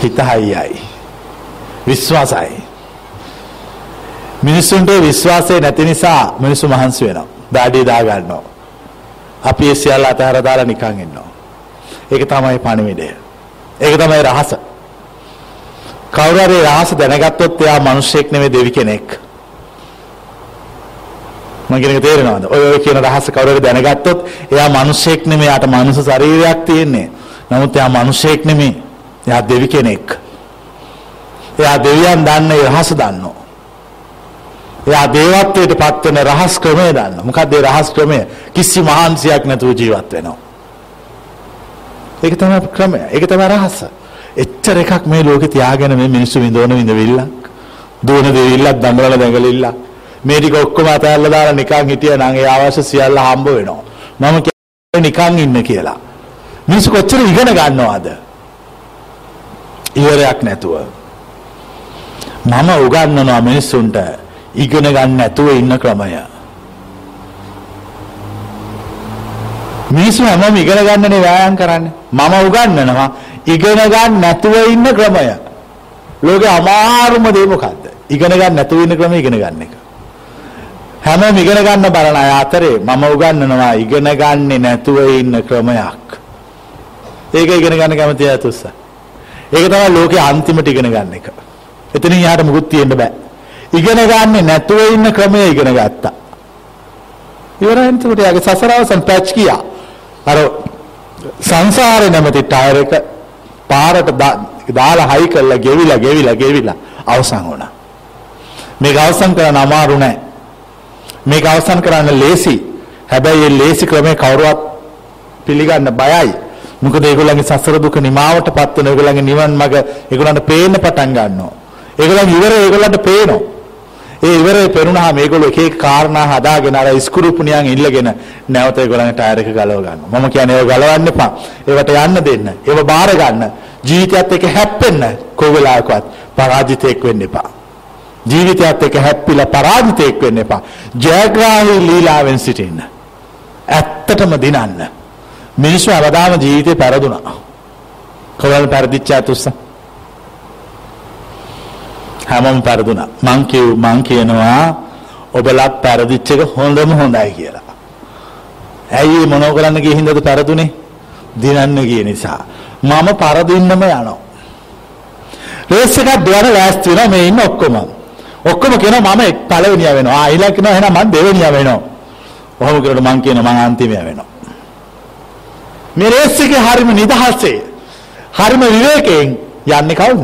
හිත හයියයි. විශ්වාසයි. මිනිස්සුන්ට විශ්වාසය නැති නිසා මිනිස්සු මහන්සි වෙනවා. දාඩිය දා ගන්නවා. අපි ඒ සියල්ල අතහැර දාලා නිකන් ඉන්නවා. ඒක තමයි පණිවිඩය. ඒක තමයි රහස. කවුරු හරි රහස දැනගත්තොත් එයා මිනිස්සෙක් නෙමෙයි දෙවි කෙනෙක්. මම කියන එක තේරෙනවද? ඔය ඔය කියන රහස කවුරු හරි දැනගත්තොත් එයා මිනිස්සෙක් නෙමෙයි. යාට මනුස්ස ශරීරයක් තියෙන්නේ. නමුත් එයා මිනිස්සෙක් නෙමෙයි. එයා දෙවි කෙනෙක්. එයා දෙවියන් දන්න ඒ රහස දන්නවා. එයා දේවත්වයට පත් වෙන රහස් ක්‍රමය දන්නවා. මොකක්ද ඒ රහස් ක්‍රමය? කිසි මහන්සියක් නැතුව ජීවත් වෙනවා. ඒක තමයි ක්‍රමය. ඒක තමයි රහස. එච්චර එකක් මේ ලෝකේ තියාගෙන මේ මිනිස්සු විඳවන විඳවිල්ලක් දුවන දෙවිල්ලක් දඟලන දඟලිල්ලක් මේ ටික ඔක්කොම අතහැරලා දාලා නිකන් හිටියා නම් ඒ අවශ්‍ය සියල්ල හම්බ වෙනවා මම කියන්නේ නිකන් ඉන්න කියලා මිනිස්සු කොච්චර ඉගෙන ගන්නවද? ඉවරයක් නැතුව. මම උගන්වනවා මිනිස්සුන්ට ඉගෙන ගන්න නැතුව ඉන්න ක්‍රමය. මිනිස්සු හැමෝම ඉගෙන ගන්නනේ වෑයම් කරන්නේ. මම උගන්වනවා ඉගෙන ගන්න නැතුව ඉන්න ක්‍රමය. ලෝකේ අමාරුම දේ මොකද්ද? ඉගෙන ගන්න නැතුව ඉන්න ක්‍රමය ඉගෙන ගන්න එක. හැමෝම ඉගෙන ගන්න බලන අය අතරේ මම උගන්වනවා ඉගෙන ගන්නේ නැතුව ඉන්න ක්‍රමයක්. ඒක ඉගෙන ගන්න කැමති අය තුස්ස. ඒක තමයි ලෝකේ අන්තිමට ඉගෙන ගන්න එක. එතනින් යාට මුකුත් තියෙන්න බෑ. ඉගෙන ගන්නේ නැතුව ඉන්න ක්‍රමය ඉගෙන ගත්තා. ඉවරයි එතකොට යාගේ සසර අවසන් පැච් කියා. අර සංසාරේ නැමැති ටයර් එක පාරට දාලා හයි කරලා ගෙවිලා ගෙවිලා ගෙවිලා අවසන් වුණා. මේක අවසන් කරන්න අමාරු නෑ. මේක අවසන් කරන්න ලේසි. හැබැයි මේ ලේසි ක්‍රමේ කවුරුවත් පිළිගන්න බයයි. මොකද ඒගොල්ලන්ගේ සසර දුක නිමාවටපත් වෙන ඒගොල්ලන්ගේ නිවන් මඟ ඒගොල්ලන්ට පේන්න පටන් ගන්නවා. ඒගොල්ලන් ඉවර ඒගොල්ලන්ට පේනවා. ඒ ඉවරේ පෙරුණාම මේගොල්ලෝ එක එක කාරණා හදාගෙන අර ස්ක්‍රූප්නියන් ඉල්ලගෙන නැවත ඒගොල්ලන්ගේ ටයර් එක ගලව ගන්නවා. මම කියන්නේ ඒව ගලවන්න එපා. ඒවට යන්න දෙන්න. ඒව බාර ගන්න. ජීවිතයත් එක්ක හැප්පෙන්න කොයි වෙලාවකවත් පරාජිතයෙක් වෙන්න එපා. ජීවිතයත් එක්ක හැප්පිලා පරාජිතයෙක් වෙන්න එපා. ජයග්‍රාහී ලීලාවෙන් සිටින්න. ඇත්තටම දිනන්න. මිනිස්සු අවදාම ජීවිතේ පෙරදුනා. කොහොමද පෙරදිච්ච අතුස්සා? හැමෝම පෙරදුනා. මං කිව් මං කියනවා ඔබලත් පෙරදිච්ච එක හොඳම හොඳයි කියලා. ඇයි මොනව කරන්න ගිය හින්දාද පෙරදුනේ? දිනන්න ගිය නිසා. මම පරදින්නම යනවා. රේස් එකක් දුවන ලෑස්ති වෙනවා මේ ඉන්න ඔක්කොම. ඔක්කොම කියනවා මම පළවෙනියා වෙනවා. ආ ඊළඟ කියනවා එහෙනම් මම දෙවෙනියා වෙනවා. ඔහොම කරලා මං කියනවා මං අන්තිමයා වෙනවා. මේ රේස් එකේ හරිම නිදහසේ හරිම විවේකයෙන් යන්නේ කවුද?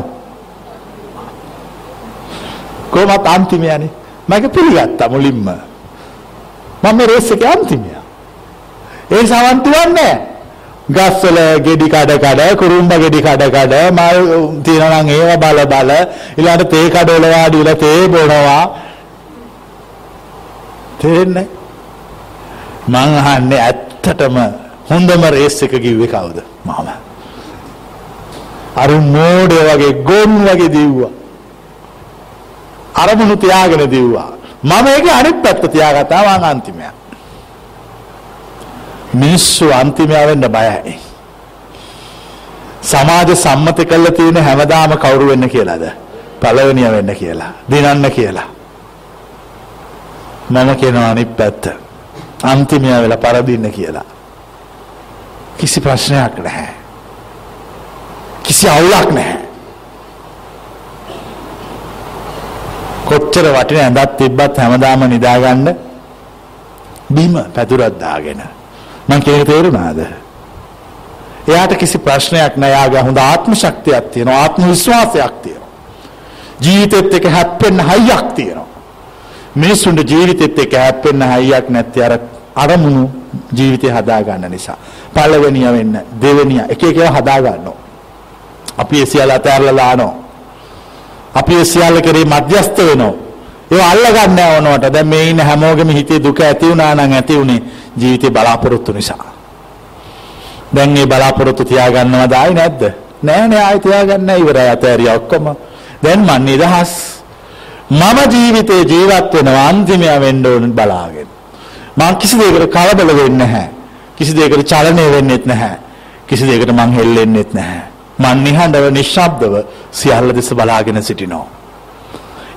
කොහොමත් අන්තිමයනේ. මම පිළිගත්තා මුලින්ම. මම මේ රේස් එකේ අන්තිමයා. ඒ නිසා මම තුවන්නේ ගස්වල ගෙඩි කඩ කඩ කුරුම්බ ගෙඩි කඩ කඩ මල් තියනවා නම් ඒව බල බල ඊළඟට තේ කඩවල වාඩි වෙලා තේ බොනවා තේරෙන්නේ මං අහන්නේ ඇත්තටම හොඳම රේස් එක කිව්වේ කවුද මම අර මෝඩය වගේ ගොන් වගේ දිව්වා අරමුණු තියාගෙන දිව්වා. මම ඒකේ අනිත් පැත්ත තියාගත්තා මං අන්තිමයා. මිනිස්සු අන්තිමයා වෙන්න බයයි. සමාජ සම්මත කළ තියෙන හැමදාම කවුරු වෙන්න කියලාද? පළවෙනිය වෙන්න කියලා. දිනන්න කියලා. මම කියනවා අනිත් පැත්ත. අන්තිමයා වෙලා පරදින්න කියලා. කිසි ප්‍රශ්නයක් නැහැ. කිසි අවුලක් නැහැ. කොච්චර වටින ඇඳක් තිබ්බත් හැමදාම නිදාගන්න බිම පැතුරක් දාගෙන. මං කියන තේරුණාද? එයාට කිසි ප්‍රශ්නයක් නෑ යාගේ හොඳ ආත්ම ශක්තියක් තියෙනවා. ආත්ම විශ්වාසයක් තියෙනවා. ජීවිතෙත් එක්ක හැප්පෙන්න හයියක් තියෙනවා. මිනිස්සුන්ට ජීවිතෙත් එක්ක හැප්පෙන්න හයියක් නැත්තේ අර අරමුණු ජීවිතේ හදා ගන්න නිසා. පළවෙනිය වෙන්න දෙවෙනිය එක එක ඒවා හදා ගන්නවා අපි ඒ සියල්ල අතහැරලා දානවා අපි ඒ සියල්ල කෙරේ මධ්‍යස්ත වෙනවා. ඒව අල්ලගන්න ඕනවට. දැන් මේ ඉන්න හැමෝගෙම හිතේ දුක ඇති වුණා නම් ඇති උනේ ජීවිතේ බලාපොරොත්තු නිසා. දැන් මේ බලාපොරොත්තු තියාගන්නවද ආයි නැද්ද? නෑ නෑ ආයි තියාගන්න ඉවරයි අතෑරියා ඔක්කොම. දැන් මන් නිදහස්. මම ජීවිතේ ජීවත් වෙනවා අන්තිමයා වෙන්න ඕන බලාගෙන. මං කිසි දෙයකට කලබල වෙන්නේ නැහැ. කිසි දෙයකට චලනය වෙන්නෙත් නැහැ. කිසි දෙයකට මං හෙල්ලෙන්නෙත් නැහැ. මන් නිහඬව නිශ්ශබ්දව සියල්ල දෙස බලාගෙන සිටිනවා.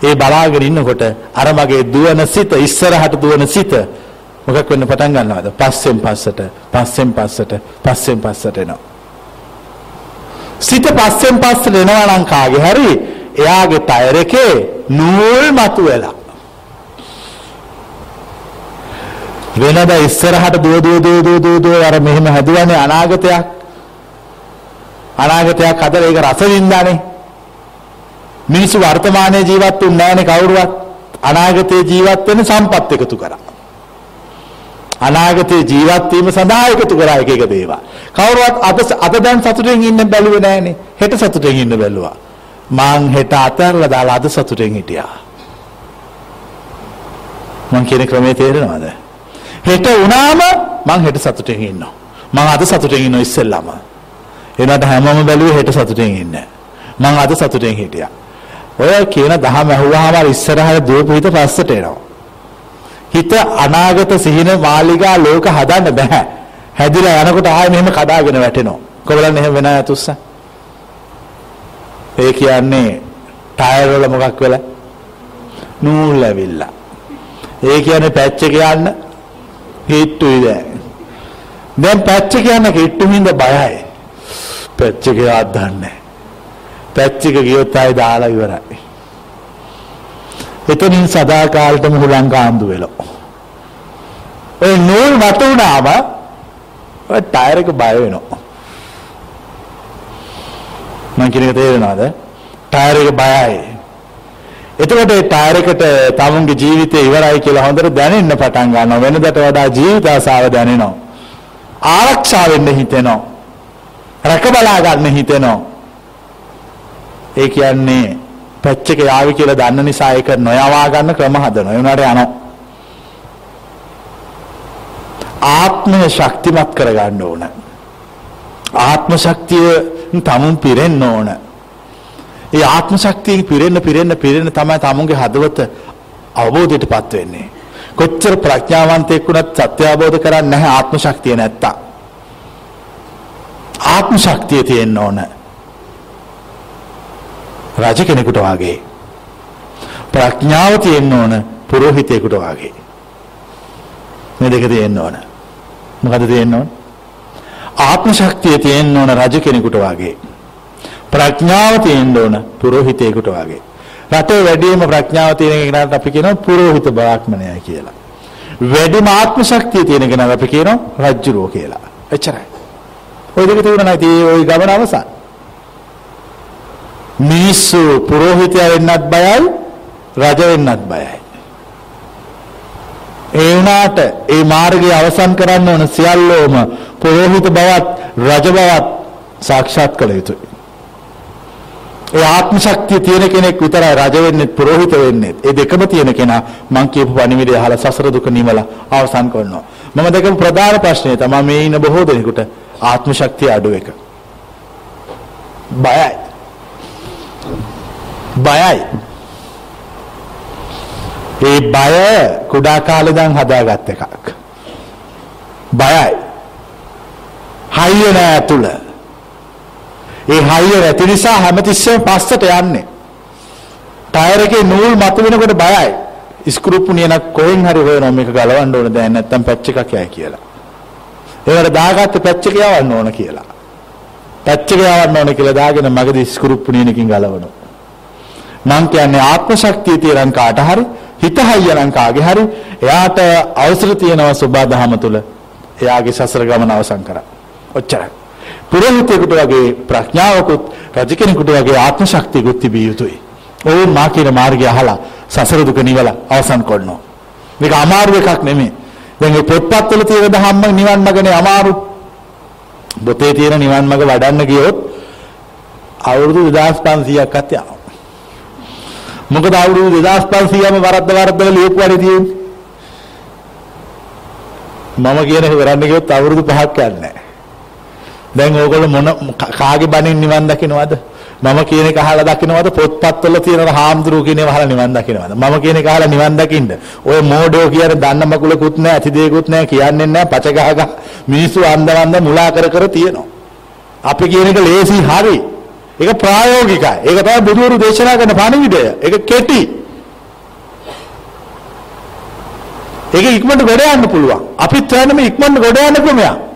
ඒ බලාගෙන ඉන්නකොට අර මගේ දුවන සිත ඉස්සරහට දුවන සිත මොකක් වෙන්න පටන් ගන්නවද? පස්සෙන් පස්සට, පස්සෙන් පස්සට, පස්සෙන් පස්සට එනවා. සිත පස්සෙන් පස්සට එනවා නම් කාගේ හරි එයාගේ ටයර් එකේ නූල් මතු වෙලා. වෙනද ඉස්සරහට දුව දුව දුව දුව දුව අර මෙහෙම හැදුවනේ අනාගතයක් අනාගතයක් හදලා ඒක රස වින්දානේ. මිනිස්සු වර්තමානයේ ජීවත් වෙන්නේ නැහැනේ කවුරුවත්. අනාගතයේ ජීවත් වෙන සම්පත් එකතු කරා. අනාගතයේ ජීවත් වීම සඳහා එකතු කරා එක එක දේවල්. කවුරුවත් අද අද දැන් සතුටෙන් ඉන්න බැලුවේ නැහනේ. හෙට සතුටෙන් ඉන්න බැලුවා. මාන් හෙට අතහැරලා දාලා අද සතුටෙන් හිටියා. මං කියන ක්‍රමේ තේරෙනවද? හෙට වුණාම මං හෙට සතුටෙන් ඉන්නවා. මම අද සතුටින් ඉන්න ඉස්සෙල්ලාම. එනට හැමෝම බැලුවේ හෙට සතුටින් ඉන්න. මම අද සතුටින් හිටියා. ඔය කියන දහම ඇහුවාම ඉස්සරහට දුවපු හිත පස්සට එනවා. හිත අනාගත සිහින මාලිගා ලෝක හදන්න බෑ. හැදිලා යනකොට ආයෙ මෙහෙම කඩාගෙන වැටෙනවා. කොබලන් එහෙම වෙන අයතුස්ස. ඒ කියන්නේ ටයර් වල මොකක් වෙලා? නූල් ඇවිල්ලා. ඒ කියන්නේ පැච් එක යන්න හිට්ටුයි දැන්. දැන් පැච් එක යන්න හිට්ටු හින්ද බයයි. පැච් එක යද්දන්නේ. පැච් එක ගියොත් ආයෙ දාලා ඉවරයි. එතනින් සදාකාලටම හුලං කාන්දු වෙලා. ඔය නූල් වතුනාම ඔය ටයර් එක බය වෙනවා. මං කියන එක තේරෙනවද? ටයර් එක බයයි. එතකොට ඒ ටයර් එකට තමුන්ගේ ජීවිතය ඉවරයි කියලා හොඳට දැනෙන්න පටන් ගන්නවා. වෙනදට වඩා ජීවිත ආසාව දැනෙනවා. ආරක්ෂා වෙන්න හිතෙනවා. රැක බලා ගන්න හිතෙනවා. ඒ කියන්නේ පැච් එක යාවි කියලා දන්න නිසා ඒක නොයවා ගන්න ක්‍රම හදනවා. ඒ උනාට යනවා. ආත්මය ශක්තිමත් කරගන්න ඕන. ආත්ම ශක්තිය තමුන් පිරෙන්න ඕන. ඒ ආත්ම ශක්තිය පිරෙන්න පිරෙන්න පිරෙන්න තමයි තමුන්ගේ හදවත අවබෝධයටපත් වෙන්නේ. කොච්චර ප්‍රඥාවන්තයෙක් වුණත් සත්‍ය අවබෝධ කරන්නේ නැහැ ආත්ම ශක්තිය නැත්තම්. ආත්ම ශක්තිය තියෙන්න ඕන. රජ කෙනෙකුට වාගේ. ප්‍රඥාව තියෙන්න ඕන පුරোহিතයෙකුට වාගේ. මේ දෙක තියෙන්න ඕන. මොකද තියෙන්න ඕන? ආත්ම ශක්තිය තියෙන්න ඕන රජ කෙනෙකුට වාගේ. ප්‍රඥාව තියෙන්න ඕන පුරোহিතයෙකුට වගේ. රටේ වැඩිම ප්‍රඥාව තියෙන කෙනාට අපි කියනවා පුරোহিত බ්‍රාහ්මණයා කියලා. වැඩිම ආත්ම ශක්තිය තියෙන කෙනාට අපි කියනවා රජ්ජුරෝ කියලා. එච්චරයි. ওই දෙක තිබුණා නම් ওই ගමන අවසන්. මිනිස්සු පුරোহিතයා වෙන්නත් බයයි රජ වෙන්නත් බයයි. ඒ වුණාට ඒ මාර්ගය අවසන් කරන්න ඕන සියල්ලෝම පුරোহিত බවත් රජ බවත් සාක්ෂාත් කළ යුතුයි. ඒ ආත්ම ශක්තිය තියෙන කෙනෙක් විතරයි රජ වෙන්නේ පුරোহিত වෙන්නේ. ඒ දෙකම තියෙන කෙනා මං කියපු පණිවිඩය අහලා සසර දුක නිමලා අවසන් කරනවා. මම දෙකම ප්‍රධාන ප්‍රශ්නේ තමයි මේ ඉන්න බොහෝ දෙනෙකුට ආත්ම ශක්තිය අඩු එක. බයයි. බයයි. ඒ බය කුඩා කාලේ ඉඳන් හදාගත් එකක්. බයයි. හයිය නෑ ඇතුළ. ඒ හයිය නැති නිසා හැමතිස්සෙම පස්සට යන්නේ. ටයර් එකේ නූල් මත වෙනකොට බයයි. ස්ක්‍රූප් නියනක් කොහෙන් හරි හොයනවා මේක ගලවන්න ඕන දැන් නැත්තම් පැච් එකක් යයි කියලා. ඒකට දාගත්ත පැච් එක යවන්න ඕන කියලා. පැච් එක යවන්න ඕන කියලා දාගෙන මගදී ස්ක්‍රූප් නියනකින් ගලවනවා. මං කියන්නේ ආත්ම ශක්තිය තියෙන කාට හරි හිත හයියනම් කාගේ හරි එයාට අවසර තියෙනවා සබා දහම තුල එයාගේ සසර ගමන අවසන් කරා. ඔච්චරයි. පුරোহিතෙකුට වගේ ප්‍රඥාවකුත් රජ කෙනෙකුට වගේ ආත්ම ශක්තියකුත් තිබිය යුතුයි. ඕන් මා කියන මාර්ගය අහලා සසර දුක නිවලා අවසන් කරනවා. මේක අමාරු එකක් නෙමෙයි. දැන් මේ පොත්පත්වල තියෙන ධම්ම නිවන් මගනේ අමාරු. පොතේ තියෙන නිවන් මග වඩන්න ගියොත් අවුරුදු 2500ක්වත් යනවා. මොකද අවුරුදු 2500ම වරද්ද වරද්දල ලියපු හරි තියෙන්නේ. මම කියන එක කරන්න ගියොත් අවුරුදු 5ක් යන්නේ දැන් ඕගොල්ලෝ මොන කාගේ බණින් නිවන් දකින්නවද? මම කියන එක අහලා දකින්නවද? පොත්පත්වල තියෙන හාමුදුරුවෝ කියන ඒවා අහලා නිවන් දකින්නවද? මම කියන එක අහලා නිවන් දකින්න. ඔය මෝඩෝ කියන දන්න මකුලකුත් නැහැ, ඇති දෙයක්කුත් නැහැ, කියන්නේ නැහැ, පච ගහ ගහ මිනිස්සු අන්දවන්ද මුලා කර කර තියෙනවා. අපි කියන එක ලේසි හරි. ඒක ප්‍රායෝගිකයි. ඒක තමයි බුදුවරු දේශනා කරන පණිවිඩය. ඒක කෙටි. ඒක ඉක්මනට ගොඩ යන්න පුළුවන්. අපිත් හොයන්නේ මේ ඉක්මනට ගොඩ යන්න ක්‍රමයක්.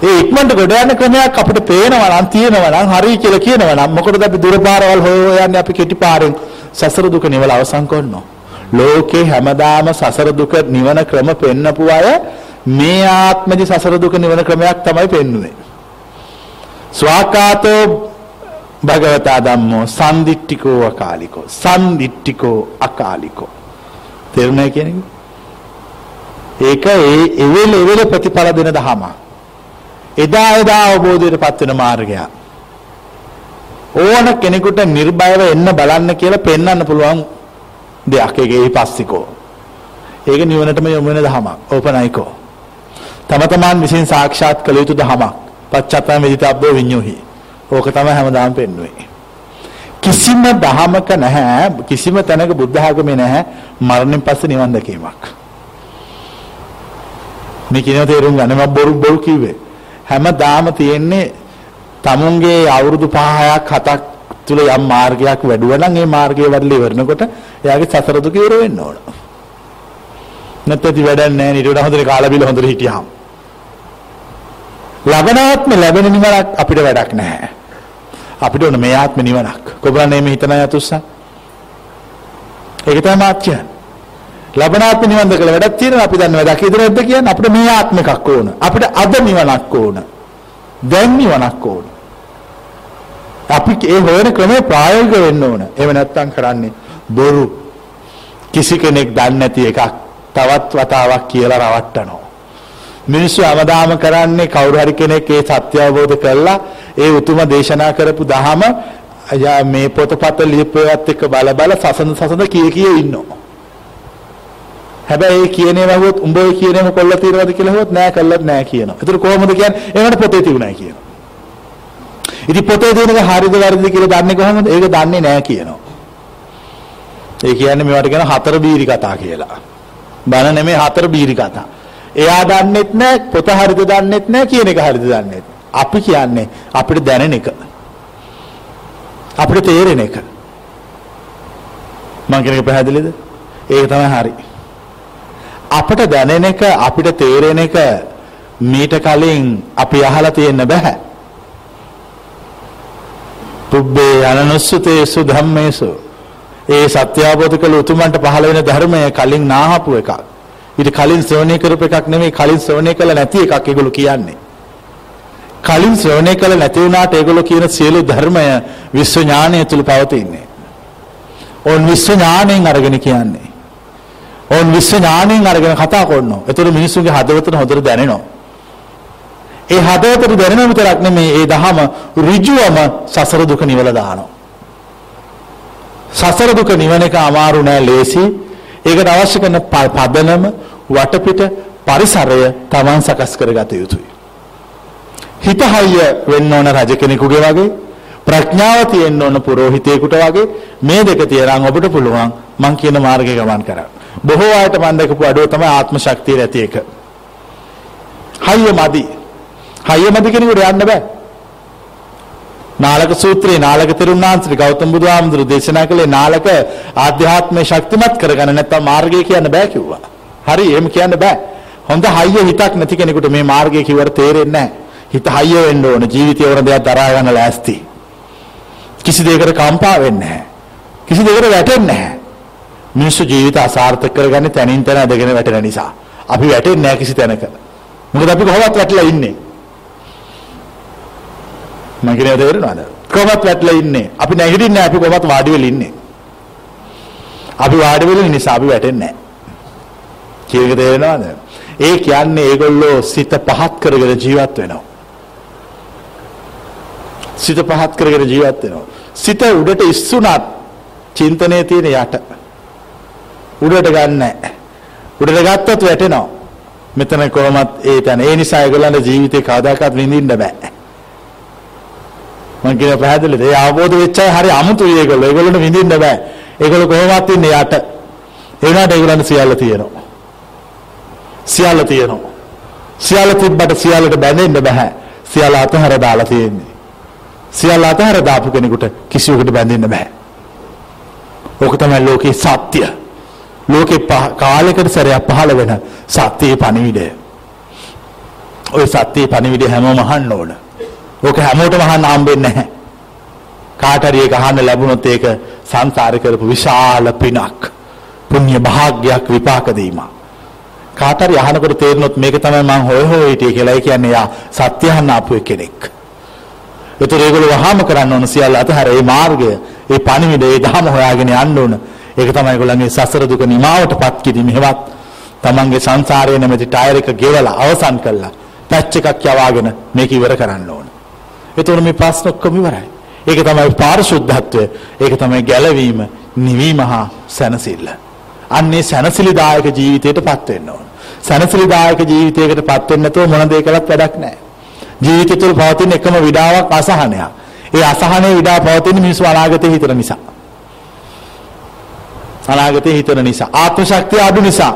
ඒ ඉක්මනට ගොඩ යන ක්‍රමයක් අපිට පේනවා නම් තියෙනවා නම් හරි කියලා කියනවා නම් මොකටද අපි දුර පාරවල් හොයන්නේ අපි කෙටි පාරෙන් සසර දුක නිවල අවසන් කරනවා. ලෝකේ හැමදාම සසර දුක නිවන ක්‍රම පෙන්නපු අය මේ ආත්මදි සසර දුක නිවන ක්‍රමයක් තමයි පෙන්වන්නේ. ස්වාකාතෝ භගවතා ධම්මෝ සම්දිට්ඨිකෝ අකාලිකෝ සම්දිට්ඨිකෝ අකාලිකෝ තේරුණා කියන්නේ ඒක ඒ එවෙල එවෙල ප්‍රතිඵල දෙන දහම එදා එදා අවබෝධයටපත් වෙන මාර්ගය ඕන කෙනෙකුට නිර්භයව එන්න බලන්න කියලා පෙන්වන්න පුළුවන් දෙයක් ඒක ඒ පස්සිකෝ ඒක නිවනටම යොමු වෙන දහමක් ඕපනයිකෝ තම තමන් විසින් සාක්ෂාත් කළ යුතු දහමක්. පච්චත්තම විදිතබ්බෝ විඤ්ඤෝහි. ඕක තමයි හැමදාම පෙන්වන්නේ. කිසිම දහමක නැහැ කිසිම තැනක බුද්ධ ආගමේ නැහැ මරණයෙන් පස්සේ නිවන් දැකීමක්. මේ කියන තේරුම් ගන්න මම බොරු බොරු කිව්වේ. හැමදාම තියෙන්නේ තමුන්ගේ අවුරුදු 5ක් 7ක් තුල යම් මාර්ගයක් වැඩුවා නම් ඒ මාර්ගයේ වැඩල ඉවරනකොට එයාගේ සසර දුක ඉවර වෙන්න ඕන. නැත්නම් වැඩක් නැහැ ඊට වඩා හොඳට කාලා බිල හොඳට හිටියාම. ලබනාත්ම ලැබෙන නිවනක් අපිට වැඩක් නැහැ. අපිට ඕන මේ ආත්ම නිවනක්. කොබලන්නේ මේ හිතන යතුස්සා. ඒක තමයි මාත් කියන්නේ. ලබනාත්ම නිවන් දැකලා වැඩක් තියෙනවා අපි දන්න වැඩක් ඉදිරිය නැද්ද කියන්නේ අපිට මේ ආත්ම එකක් ඕන. අපිට අද නිවනක් ඕන. දැන් නිවනක් ඕන. අපි ඒ හොයන ක්‍රමය ප්‍රායෝගික වෙන්න ඕන. එහෙම නැත්නම් කරන්නේ බොරු. කිසි කෙනෙක් දන්නේ නැති එකක් තවත් වතාවක් කියලා රවට්ටනවා. මිනිස්සු අවදාම කරන්නේ කවුරු හරි කෙනෙක් ඒ සත්‍ය අවබෝධ කරලා ඒ උතුම දේශනා කරපු දහම මේ පොතපත ලියපුවත් එක්ක බල බල සසඳ සසඳ කිය කිය ඉන්නවා. හැබැයි ඒ කියනේ වහුවොත් උඹ ඔය කියනේම කොල්ල తీරවද කියලා හොත් නෑ කළත් නෑ කියනවා. ඒතර කොහොමද කියන්නේ? ඒකට පොතේ තිබුණා කියනවා. ඉතින් පොතේ තියෙන එක හරිද වැරදිද කියලා දන්නේ කොහොමද? ඒක දන්නේ නෑ කියනවා. ඒ කියන්නේ මේවට කියන හතර බීරි කතා කියලා. බන නෙමෙයි හතර බීරි කතා. එයා දන්නෙත් නෑ පොත හරිද දන්නෙත් නෑ කියන එක හරිද දන්නෙත්. අපි කියන්නේ අපිට දැනෙන එක. අපිට තේරෙන එක. මං කියන එක පැහැදිලිද? ඒක තමයි හරි. අපිට දැනෙන එක අපිට තේරෙන එක මීට කලින් අපි අහලා තියෙන්න බෑ. පුබ්බේ අනනුස්සතේසු ධම්මේසු ඒ සත්‍ය අවබෝධ කළ උතුමන්ට පහළ වෙන ධර්මය කලින් නාහපු එකක්. ඊට කලින් ශ්‍රවණය කරපු එකක් නෙමෙයි කලින් ශ්‍රවණය කළ නැති එකක් ඒගොල්ලෝ කියන්නේ. කලින් ශ්‍රවණය කළ නැති වුණාට ඒගොල්ලෝ කියන සියලු ධර්මය විශ්ව ඥානය තුල පවතින්නේ. ඕන් විශ්ව ඥාණයෙන් අරගෙන කියන්නේ. ඕන් විශ්ව ඥාණයෙන් අරගෙන කතා කරනවා. ඒතර මිනිස්සුන්ගේ හදවතට හොඳට දැනෙනවා. ඒ හදවතට දැනෙන විතරක් නෙමෙයි ඒ දහම ඍජුවම සසර දුක නිවල දානවා. සසර දුක නිවන එක අමාරු නෑ ලේසි. ඒකට අවශ්‍ය කරන පදනම වටපිට පරිසරය Taman සකස් කරගත යුතුයි. හිත හයිය වෙන්න ඕන රජ කෙනෙකුගේ වගේ ප්‍රඥාව තියෙන්න ඕන පුරোহিතයෙකුට වගේ මේ දෙක තියරන් ඔබට පුළුවන් මං කියන මාර්ගය ගමන් කරන්න. බොහෝ අයට මම දැකපු අඩුව තමයි ආත්ම ශක්තිය නැති එක. හයිය මදි. හයිය මදි කෙනෙකුට යන්න බෑ. නාලක සූත්‍රයේ නාලක තෙරුණාන්සේ ගෞතම බුදුහාමුදුරු දේශනා කළේ නාලක ආධ්‍යාත්මය ශක්තිමත් කරගන්න නැත්නම් මාර්ගය කියන්න බෑ කිව්වා. හරි එහෙම කියන්න බෑ. හොඳ හයිය හිතක් නැති කෙනෙකුට මේ මාර්ගය කිව්වට තේරෙන්නේ නැහැ. හිත හයිය වෙන්න ඕන ජීවිතය වර දෙයක් දරා ගන්න ලෑස්ති. කිසි දෙයකට කම්පා වෙන්නේ නැහැ. කිසි දෙයකට වැටෙන්නේ නැහැ. මිනිස්සු ජීවිත අසාර්ථක කරගන්නේ තනින් තන ඇදගෙන වැටෙන නිසා. අපි වැටෙන්නේ නැහැ කිසි තැනක. මොකද අපි කොහොමවත් වැටලා ඉන්නේ. මම කියන්නේ තේරෙනවද? කොහොමවත් වැටලා ඉන්නේ. අපි නැගිටින්නේ නැහැ අපි කොහොමවත් වාඩි වෙලා ඉන්නේ. අපි වාඩි වෙලා නිසා අපි වැටෙන්නේ නැහැ. කියන එක තේරෙනවද? ඒ කියන්නේ ඒගොල්ලෝ සිත පහත් කරගෙන ජීවත් වෙනවා. සිත පහත් කරගෙන ජීවත් වෙනවා. සිත උඩට ඉස්සුණත් චින්තනයේ තියෙන යට. උඩට ගන්න උඩට ගත්තොත් වැටෙනවා. මෙතන කොහොමත් ඒ තැන. ඒ නිසා ඒගොල්ලන්ට ජීවිතේ කවදාකවත් විඳින්න බෑ. මම කියන පැහැදිලිද? ඒ අවබෝධ වෙච්ච අය හරි අමුතුයි ඒගොල්ලෝ. ඒගොල්ලන්ට විඳින්න බෑ. ඒගොල්ලෝ කොහොමවත් ඉන්නේ යට. ඒ වුණාට ඒගොල්ලන්ට සියල්ල තියෙනවා. සියල්ල තියෙනවා. සියල්ල තිබ්බට සියල්ලට බැඳෙන්න බෑ. සියල්ල අතහැර දාලා තියෙන්නේ. සියල්ල අතහැර දාපු කෙනෙකුට කිසිවෙකුට බැඳෙන්න බෑ. ඕක තමයි ලෝකේ සත්‍ය. ලෝකේ කාලයකට සැරයක් පහළ වෙන සත්‍යයේ පණිවිඩය. ওই සත්‍යයේ පණිවිඩය හැමෝම අහන්න ඕන. ඕක හැමෝටම අහන්න හම්බෙන්නේ නැහැ. කාට හරි ඒක අහන්න ලැබුණොත් ඒක සංසාරේ කරපු විශාල පිනක්. පුණ්‍ය භාග්යක් විපාක දීමක්. කාට හරි අහනකොට තේරෙනොත් මේක තමයි මං හොය හොය හිටියේ කියලා. ඒ කියන්නේ යා සත්‍ය අහන්න ආපු කෙනෙක්. ඒතර ඒගොල්ලෝ වහාම කරන්න ඕන සියල්ල අතහැර ඒ මාර්ගය, ඒ පණිවිඩය, ඒ ධහම හොයාගෙන යන්න ඕන. ඒක තමයි ඒගොල්ලන්ගේ සසර දුක නිමාවටපත් කිරීම. හෙවත් තමන්ගේ සංසාරයේ නැමැති ටයර් එක ගෙවලා අවසන් කළා. පැච් එකක් යවාගෙන මේක ඉවර කරන්න ඕන. එතකොට මේ ප්‍රශ්න ඔක්කොම ඉවරයි. ඒක තමයි පාරිශුද්ධත්වය. ඒක තමයි ගැලවීම, නිවීම හා සැනසෙල්ල. අන්නේ සැනසිලිදායක ජීවිතයටපත් වෙන්න ඕන. සනසිරිදායක ජීවිතයකට පත් වෙන්න නැතුව මොන දේ කළත් වැඩක් නැහැ. ජීවිතය තුළ පවතින එකම විඩාවක් අසහනයක්. ඒ අසහනේ විඩාව පවතින මිනිස්සු අනාගතේ හිතන නිසා. අනාගතේ හිතන නිසා. ආත්ම ශක්තිය අඩු නිසා.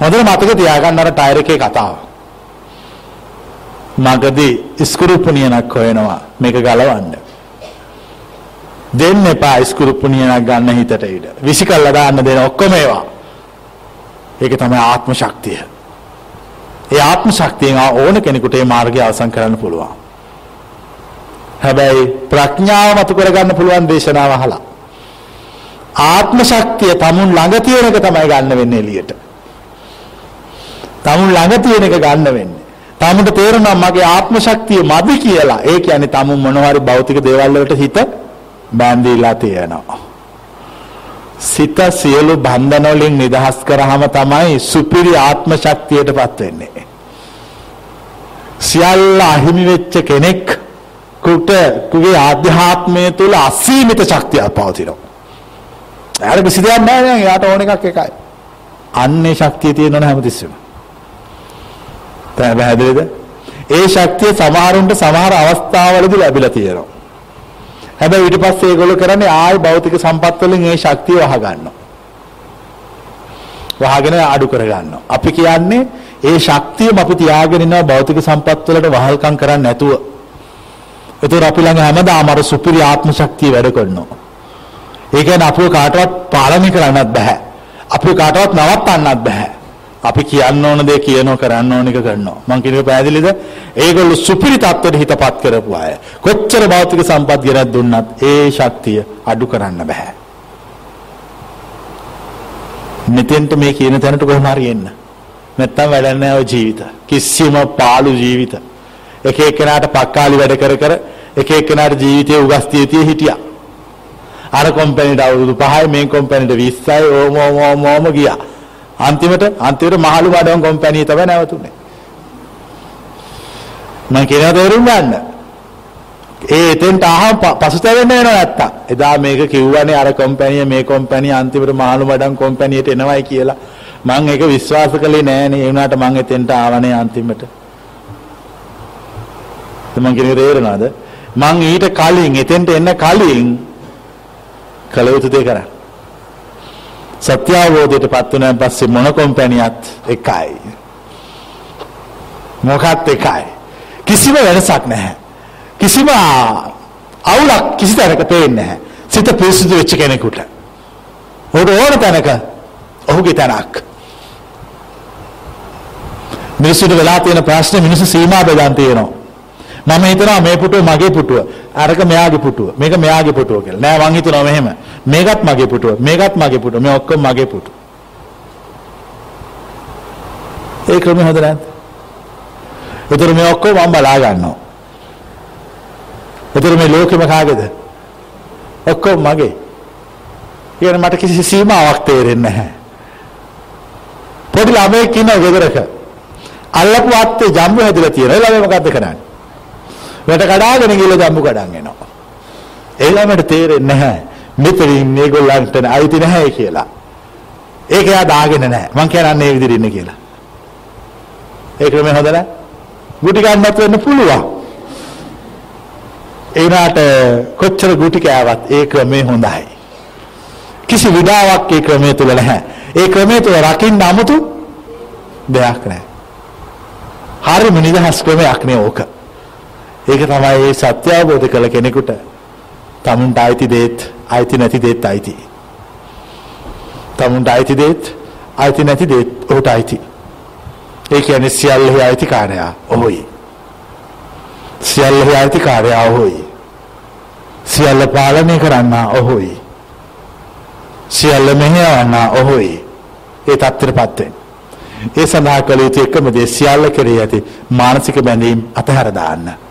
හොඳට මතක තියාගන්න අර ටයර් එකේ කතාව. මගදී ස්ක්‍රූප්පුනියනක් හොයනවා මේක ගලවන්න. දෙන්න එපා ස්ක්‍රූප්පුනියනක් ගන්න හිතට ඉඩ. විසිකල්ලා දාන්න දෙන ඔක්කොම ඒවා. ඒක තමයි ආත්ම ශක්තිය. ඒ ආත්ම ශක්තියෙන් ඕන කෙනෙකුට ඒ මාර්ගය අවසන් කරන්න පුළුවන්. හැබැයි ප්‍රඥාව මතු කරගන්න පුළුවන් දේශනාව අහලා. ආත්ම ශක්තිය tamun ළඟ තියෙන එක තමයි ගන්න වෙන්නේ එළියට. tamun ළඟ තියෙන එක ගන්න වෙන්නේ. tamunට තේරෙනවා මගේ ආත්ම ශක්තිය මදි කියලා. ඒ කියන්නේ tamun මොනවා හරි භෞතික දේවල් වලට හිත බැඳීලා තියෙනවා. සිත සියලු බන්ධන වලින් නිදහස් කරාම තමයි සුපිරි ආත්ම ශක්තියටපත් වෙන්නේ. සියල්ල අහිමි වෙච්ච කෙනෙක් කුට තුගේ ආධ්‍යාත්මය තුල අසීමිත ශක්තියක් පවතිනවා. එයාට කිසි දෙයක් නැහැ නේද? එයාට ඕන එකක් එකයි. අන්නේ ශක්තිය තියෙනවනේ හැමතිස්සෙම. දැන් පැහැදිලිද? ඒ ශක්තිය සමහරුන්ට සමහර අවස්ථාවලදී ලැබිලා තියෙනවා. හැබැයි ඊට පස්සේ ඒගොල්ලෝ කරන්නේ ආයි භෞතික සම්පත් වලින් ඒ ශක්තිය වහ ගන්නවා. වහගෙන අඩු කර ගන්නවා. අපි කියන්නේ ඒ ශක්තියම අපි තියාගෙන ඉන්නවා භෞතික සම්පත් වලට වහල්කම් කරන්නේ නැතුව. ඒතර අපි ළඟ හැමදාම අර සුපිරි ආත්ම ශක්තිය වැඩ කරනවා. ඒ කියන්නේ අපිව කාටවත් පාලනය කරන්නත් බෑ. අපිව කාටවත් නවත්තන්නත් බෑ. අපි කියන්න ඕන දේ කියනවා කරන්න ඕන එක කරනවා. මං කියන එක පැහැදිලිද? ඒගොල්ලෝ සුපිරි තත්ත්වෙට හිතපත් කරපු අය. කොච්චර භෞතික සම්පත් ගෙනත් දුන්නත් ඒ ශක්තිය අඩු කරන්න බෑ. මෙතෙන්ට මේ කියන තැනට කොහොම හරි එන්න. නැත්තම් වැඩක් නැහැ ඔය ජීවිත. කිසිම පාළු ජීවිත. එක එක්කෙනාට පක්කාලි වැඩ කර කර එක එක්කෙනාට ජීවිතේ උගස් තියතිය හිටියා. අර කොම්පැනිට අවුරුදු 5යි මේ කොම්පැනිට 20යි ඕම ඕම ඕම ගියා. අන්තිමට අන්තිමට මහලු බඩවන් කොම්පැනි තමයි නැවතුනේ. මම කියනවා තේරුම් ගන්න. ඒ එතෙන්ට අහම පසුතැවෙන්න වෙනව නැත්තම්. එදා මේක කිව්වනේ අර කොම්පැනිය මේ කොම්පැනිය අන්තිමට මහලු බඩවන් කොම්පැනියට එනවයි කියලා. මම ඒක විශ්වාස කළේ නෑනේ. ඒ වුණාට මම එතෙන්ට ආවනේ අන්තිමට. මම කියන්නේ තේරෙනවද? මං ඊට කලින් එතෙන්ට එන්න කලින් කළ යුතු දේ කරා. සත්‍ය අවබෝධයට පත් වුණාන් පස්සේ මොන කොම්පැනියත් එකයි. මොකක්ද එකයි. කිසිම වෙනසක් නැහැ. කිසිම අවුලක් කිසි තැනක පේන්නේ නැහැ. සිත පිරිසිදු වෙච්ච කෙනෙකුට. ඔහුට ඕන තැනක ඔහුගේ තැනක්. මිනිස්සුන්ට වෙලා තියෙන ප්‍රශ්නේ මිනිස්සු සීමා බෙදන් තියෙනවා. මම හිතනවා මේ පුටුව මගේ පුටුව. අරක මෙයාගේ පුටුව. මේක මෙයාගේ පුටුව කියලා. නෑ මං හිතනවා මෙහෙම. මේකත් මගේ පුටුව. මේකත් මගේ පුටුව. මේ ඔක්කොම මගේ පුටුව. ඒ ක්‍රමය හොඳ නැද්ද? ඒතර මේ ඔක්කොම මම බලා ගන්නවා. ඒතර මේ ලෝකෙම කාගේද? ඔක්කොම මගේ. කියන මට කිසි සීමාවක් තේරෙන්නේ නැහැ. පොඩි ළමයෙක් ඉන්නවා ගෙදරක. අල්ලපු අත්තේ ජම්බු හැදලා තියෙනවා. ඒ ළමයා මොකද්ද කරන්නේ? වැට කඩාගෙන ගිහලා ජම්බු කඩන් එනවා. ඒ ළමයට තේරෙන්නේ නැහැ. මෙතනින් මේගොල්ලන්ට අයිති නැහැ කියලා. ඒක එයා දාගෙන නැහැ. මං කියන්නේ ඒ විදිහට ඉන්න කියලා. ඒ ක්‍රමය හොඳ නැහැ. ගුටි ගන්නත් වෙන්න පුළුවන්. ඒ වුණාට කොච්චර ගුටි කෑවත් ඒ ක්‍රමය හොඳයි. කිසි විඩාවක් ඒ ක්‍රමය තුල නැහැ. ඒ ක්‍රමය තුල රකින්න 아무තු දෙයක් නැහැ. හරිම නිදහස් ක්‍රමයක් නේ ඕක. ඒක තමයි මේ සත්‍ය අවබෝධ කළ කෙනෙකුට තමුන්ට අයිති දේත් අයිති නැති දේත් අයිති. තමුන්ට අයිති දේත් අයිති නැති දේත් ඔහුට අයිති. ඒ කියන්නේ සියල්ලෙහි අයිතිකාරයා ඔහුයි. සියල්ලෙහි අයිතිකාරයා ඔහුයි. සියල්ල පාලනය කරන්නා ඔහුයි. සියල්ල මෙහෙයවන්නා ඔහුයි. ඒ தත්තරපත් වෙන්න. ඒ සඳහා කළ යුතු එකම දේ සියල්ල කෙරෙහි ඇති මානසික බැඳීම් අතහැර දාන්න.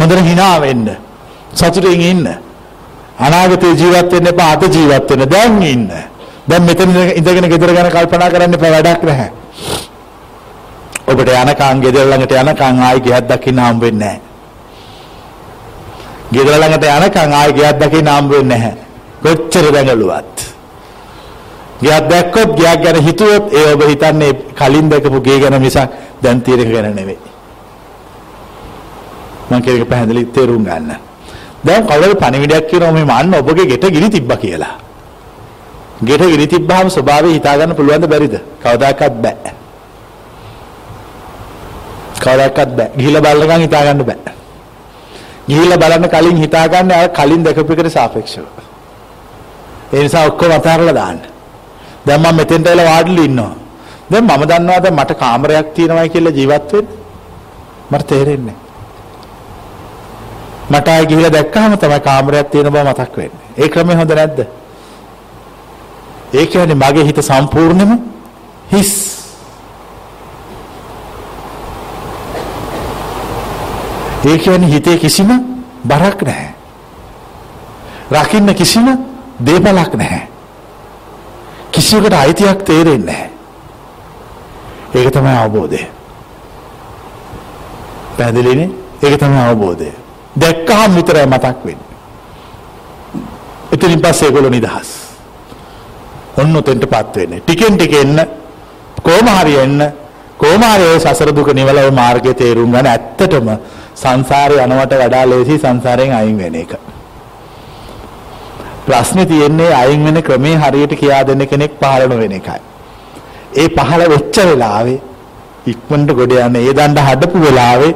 හොඳට hina වෙන්න. සතුටින් ඉන්න. අනාගතේ ජීවත් වෙන්න එපා අද ජීවත් වෙන්න. දැන් ඉන්න. දැන් මෙතන ඉඳගෙන ගෙදර ගැන කල්පනා කරන්න එපා වැඩක් නැහැ. ඔබට යනකම් ගෙදර ළඟට යනකම් ආයි ගෙයක් දකින්න හම්බ වෙන්නේ නැහැ. ගෙදර ළඟට යනකම් ආයි ගෙයක් දකින්න හම්බ වෙන්නේ නැහැ. කොච්චර දැඟලුවත්. ගයක් දැක්කොත් ගයක් ගැන හිතුවොත් ඒ ඔබ හිතන්නේ කලින් දැකපු ගේ ගැන මිසක් දැන් තියෙන එක ගැන නෙවෙයි. මම කියන එක පැහැදිලි තේරුම් ගන්න. දැන් කවුරුද පණිවිඩයක් කියනවා මේ මන්න ඔබගේ ගෙට ගිනි තිබ්බා කියලා. ගෙට ගිනි තිබ්බාම ස්වභාවය හිතා ගන්න පුළුවන්ද බැරිද? කවදාකවත් බෑ. කවදාකවත් බෑ. ගිහිල්ලා බලනකම් හිතා ගන්න බෑ. ගිහිල්ලා බලන්න කලින් හිතා ගන්න අර කලින් දැකපු එකට සාපේක්ෂව. ඒ නිසා ඔක්කොම අතහැරලා දාන්න. දැන් මම මෙතෙන්ට වෙලා වාඩිලා ඉන්නවා. දැන් මම දන්නවා දැන් මට කාමරයක් තියෙනවයි කියලා ජීවත් වෙන්න. මට තේරෙන්නේ මට ආයෙ ගිහිල්ලා දැක්කහම තමයි කාමරයක් තියෙන බව මතක් වෙන්නේ. ඒ ක්‍රමය හොඳ නැද්ද? ඒ කියන්නේ මගේ හිත සම්පූර්ණයෙන්ම හිස්. ඒ කියන්නේ හිතේ කිසිම බරක් නැහැ. රකින්න කිසිම දේපලක් නැහැ. කිසියකට අයිතියක් තේරෙන්නේ නැහැ. ඒක තමයි අවබෝධය. පැහැදිලිනේ? ඒක තමයි අවබෝධය. දැක්කහම විතරයි මතක් වෙන්නේ. එතනින් පස්සේ ඒගොල්ලෝ නිදහස්. ඔන්න උතෙන්ටපත් වෙන්නේ. ටිකෙන් ටික එන්න කොහොම හරි එන්න කොහොම හරි ඒ සසර දුක නිවලව මාර්ගය තේරුම් ගන්න ඇත්තටම සංසාරේ යනවට වඩා ලේසි සංසාරයෙන් අයින් වෙන එක. ප්‍රශ්නේ තියෙන්නේ අයින් වෙන ක්‍රමේ හරියට කියා දෙන්න කෙනෙක් පහළ නොවෙන එකයි. ඒ පහළ වෙච්ච වෙලාවේ ඉක්මනට ගොඩ යන ඒ දණ්ඩ හදපු වෙලාවේ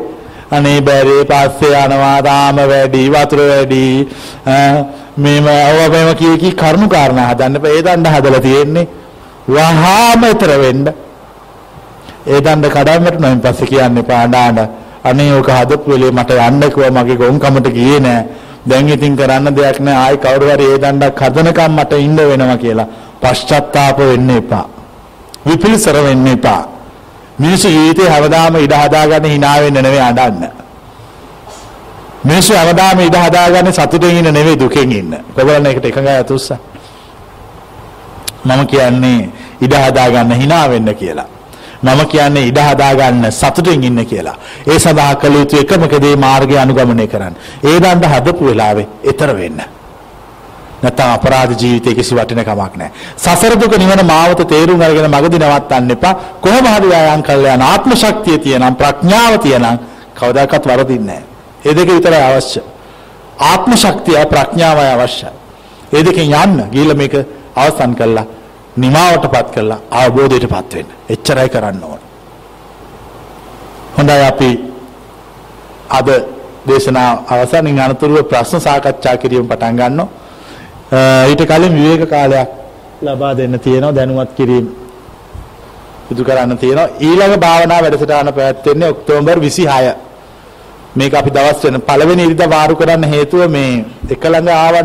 අනේ බැරේ පස්සේ යනවා තාම වැඩි වතුර වැඩි. මේම අවවම කී කී කරුණු කාරණා හදන්න බෑ. ඒ දණ්ඩ හදලා තියෙන්නේ වහාම ඊතර වෙන්න. ඒ දණ්ඩ කඩන්නට නම් පස්සේ කියන්නේ පාඩාඩ අනේ ඔක හදපු වෙලේ මට යන්න කිව්වා. මගේ ගොන්කමට ගියේ නෑ. දැන් ඉතින් කරන්න දෙයක් නෑ. ආයි කවුරු හරි ඒ දණ්ඩක් හදනකම් මට ඉන්න වෙනවා කියලා. පශ්චාත්තාප වෙන්න එපා. විපිලිසර වෙන්න එපා. මිනිස්සු ජීවිතේ හැමදාම ඉඩ හදාගන්න hina වෙන්න නෙවෙයි අඬන්න. මිනිස්සු හැමදාම ඉඩ හදාගන්න සතුටෙන් ඉන්න නෙවෙයි දුකෙන් ඉන්න. කොබලන එකට එකඟයි අතුස්ස. මම කියන්නේ ඉඩ හදාගන්න hina වෙන්න කියලා. මම කියන්නේ ඉඩ හදාගන්න සතුටෙන් ඉන්න කියලා. ඒ සඳහා කළ යුතු එකම දේ මාර්ගය අනුගමනය කරන්න. ඒ දණ්ඩ හදපු වෙලාවේ ඊතර වෙන්න. නැත්නම් අපරාධ ජීවිතේ කිසි වටිනකමක් නැහැ. සසර දුක නිවන මාවත තේරුම් අරගෙන මගදී නවත්තන්න එපා. කොහොම හරි ආයම් කළා යන ආත්ම ශක්තිය තියෙනම් ප්‍රඥාව තියෙනම් කවදාකවත් වරදින්නේ නැහැ. ඒ දෙක විතරයි අවශ්‍ය. ආත්ම ශක්තිය ප්‍රඥාවයි අවශ්‍යයි. ඒ දෙකෙන් යන්න ගිහිල්ලා මේක අවසන් කළා නිමාවටපත් කළා අවබෝධයටපත් වෙන්න. එච්චරයි කරන්න ඕන. හොඳයි අපි අද දේශනා අවසනින් අනතුරුව ප්‍රශ්න සාකච්ඡා කිරීම පටන් ගන්නවා. ඊට කලින් විවේක කාලයක් ලබා දෙන්න තියෙනවා දැනුවත් කිරීම. සිදු කරන්න තියෙනවා. ඊළඟ භාවනා වැඩසටහන පැවැත්වෙන්නේ ඔක්තෝබර් 26 මේක අපි දවස් වෙන පළවෙනි ඉරිදා වාරු කරන්න හේතුව මේ එක ළඟ ආවනේ.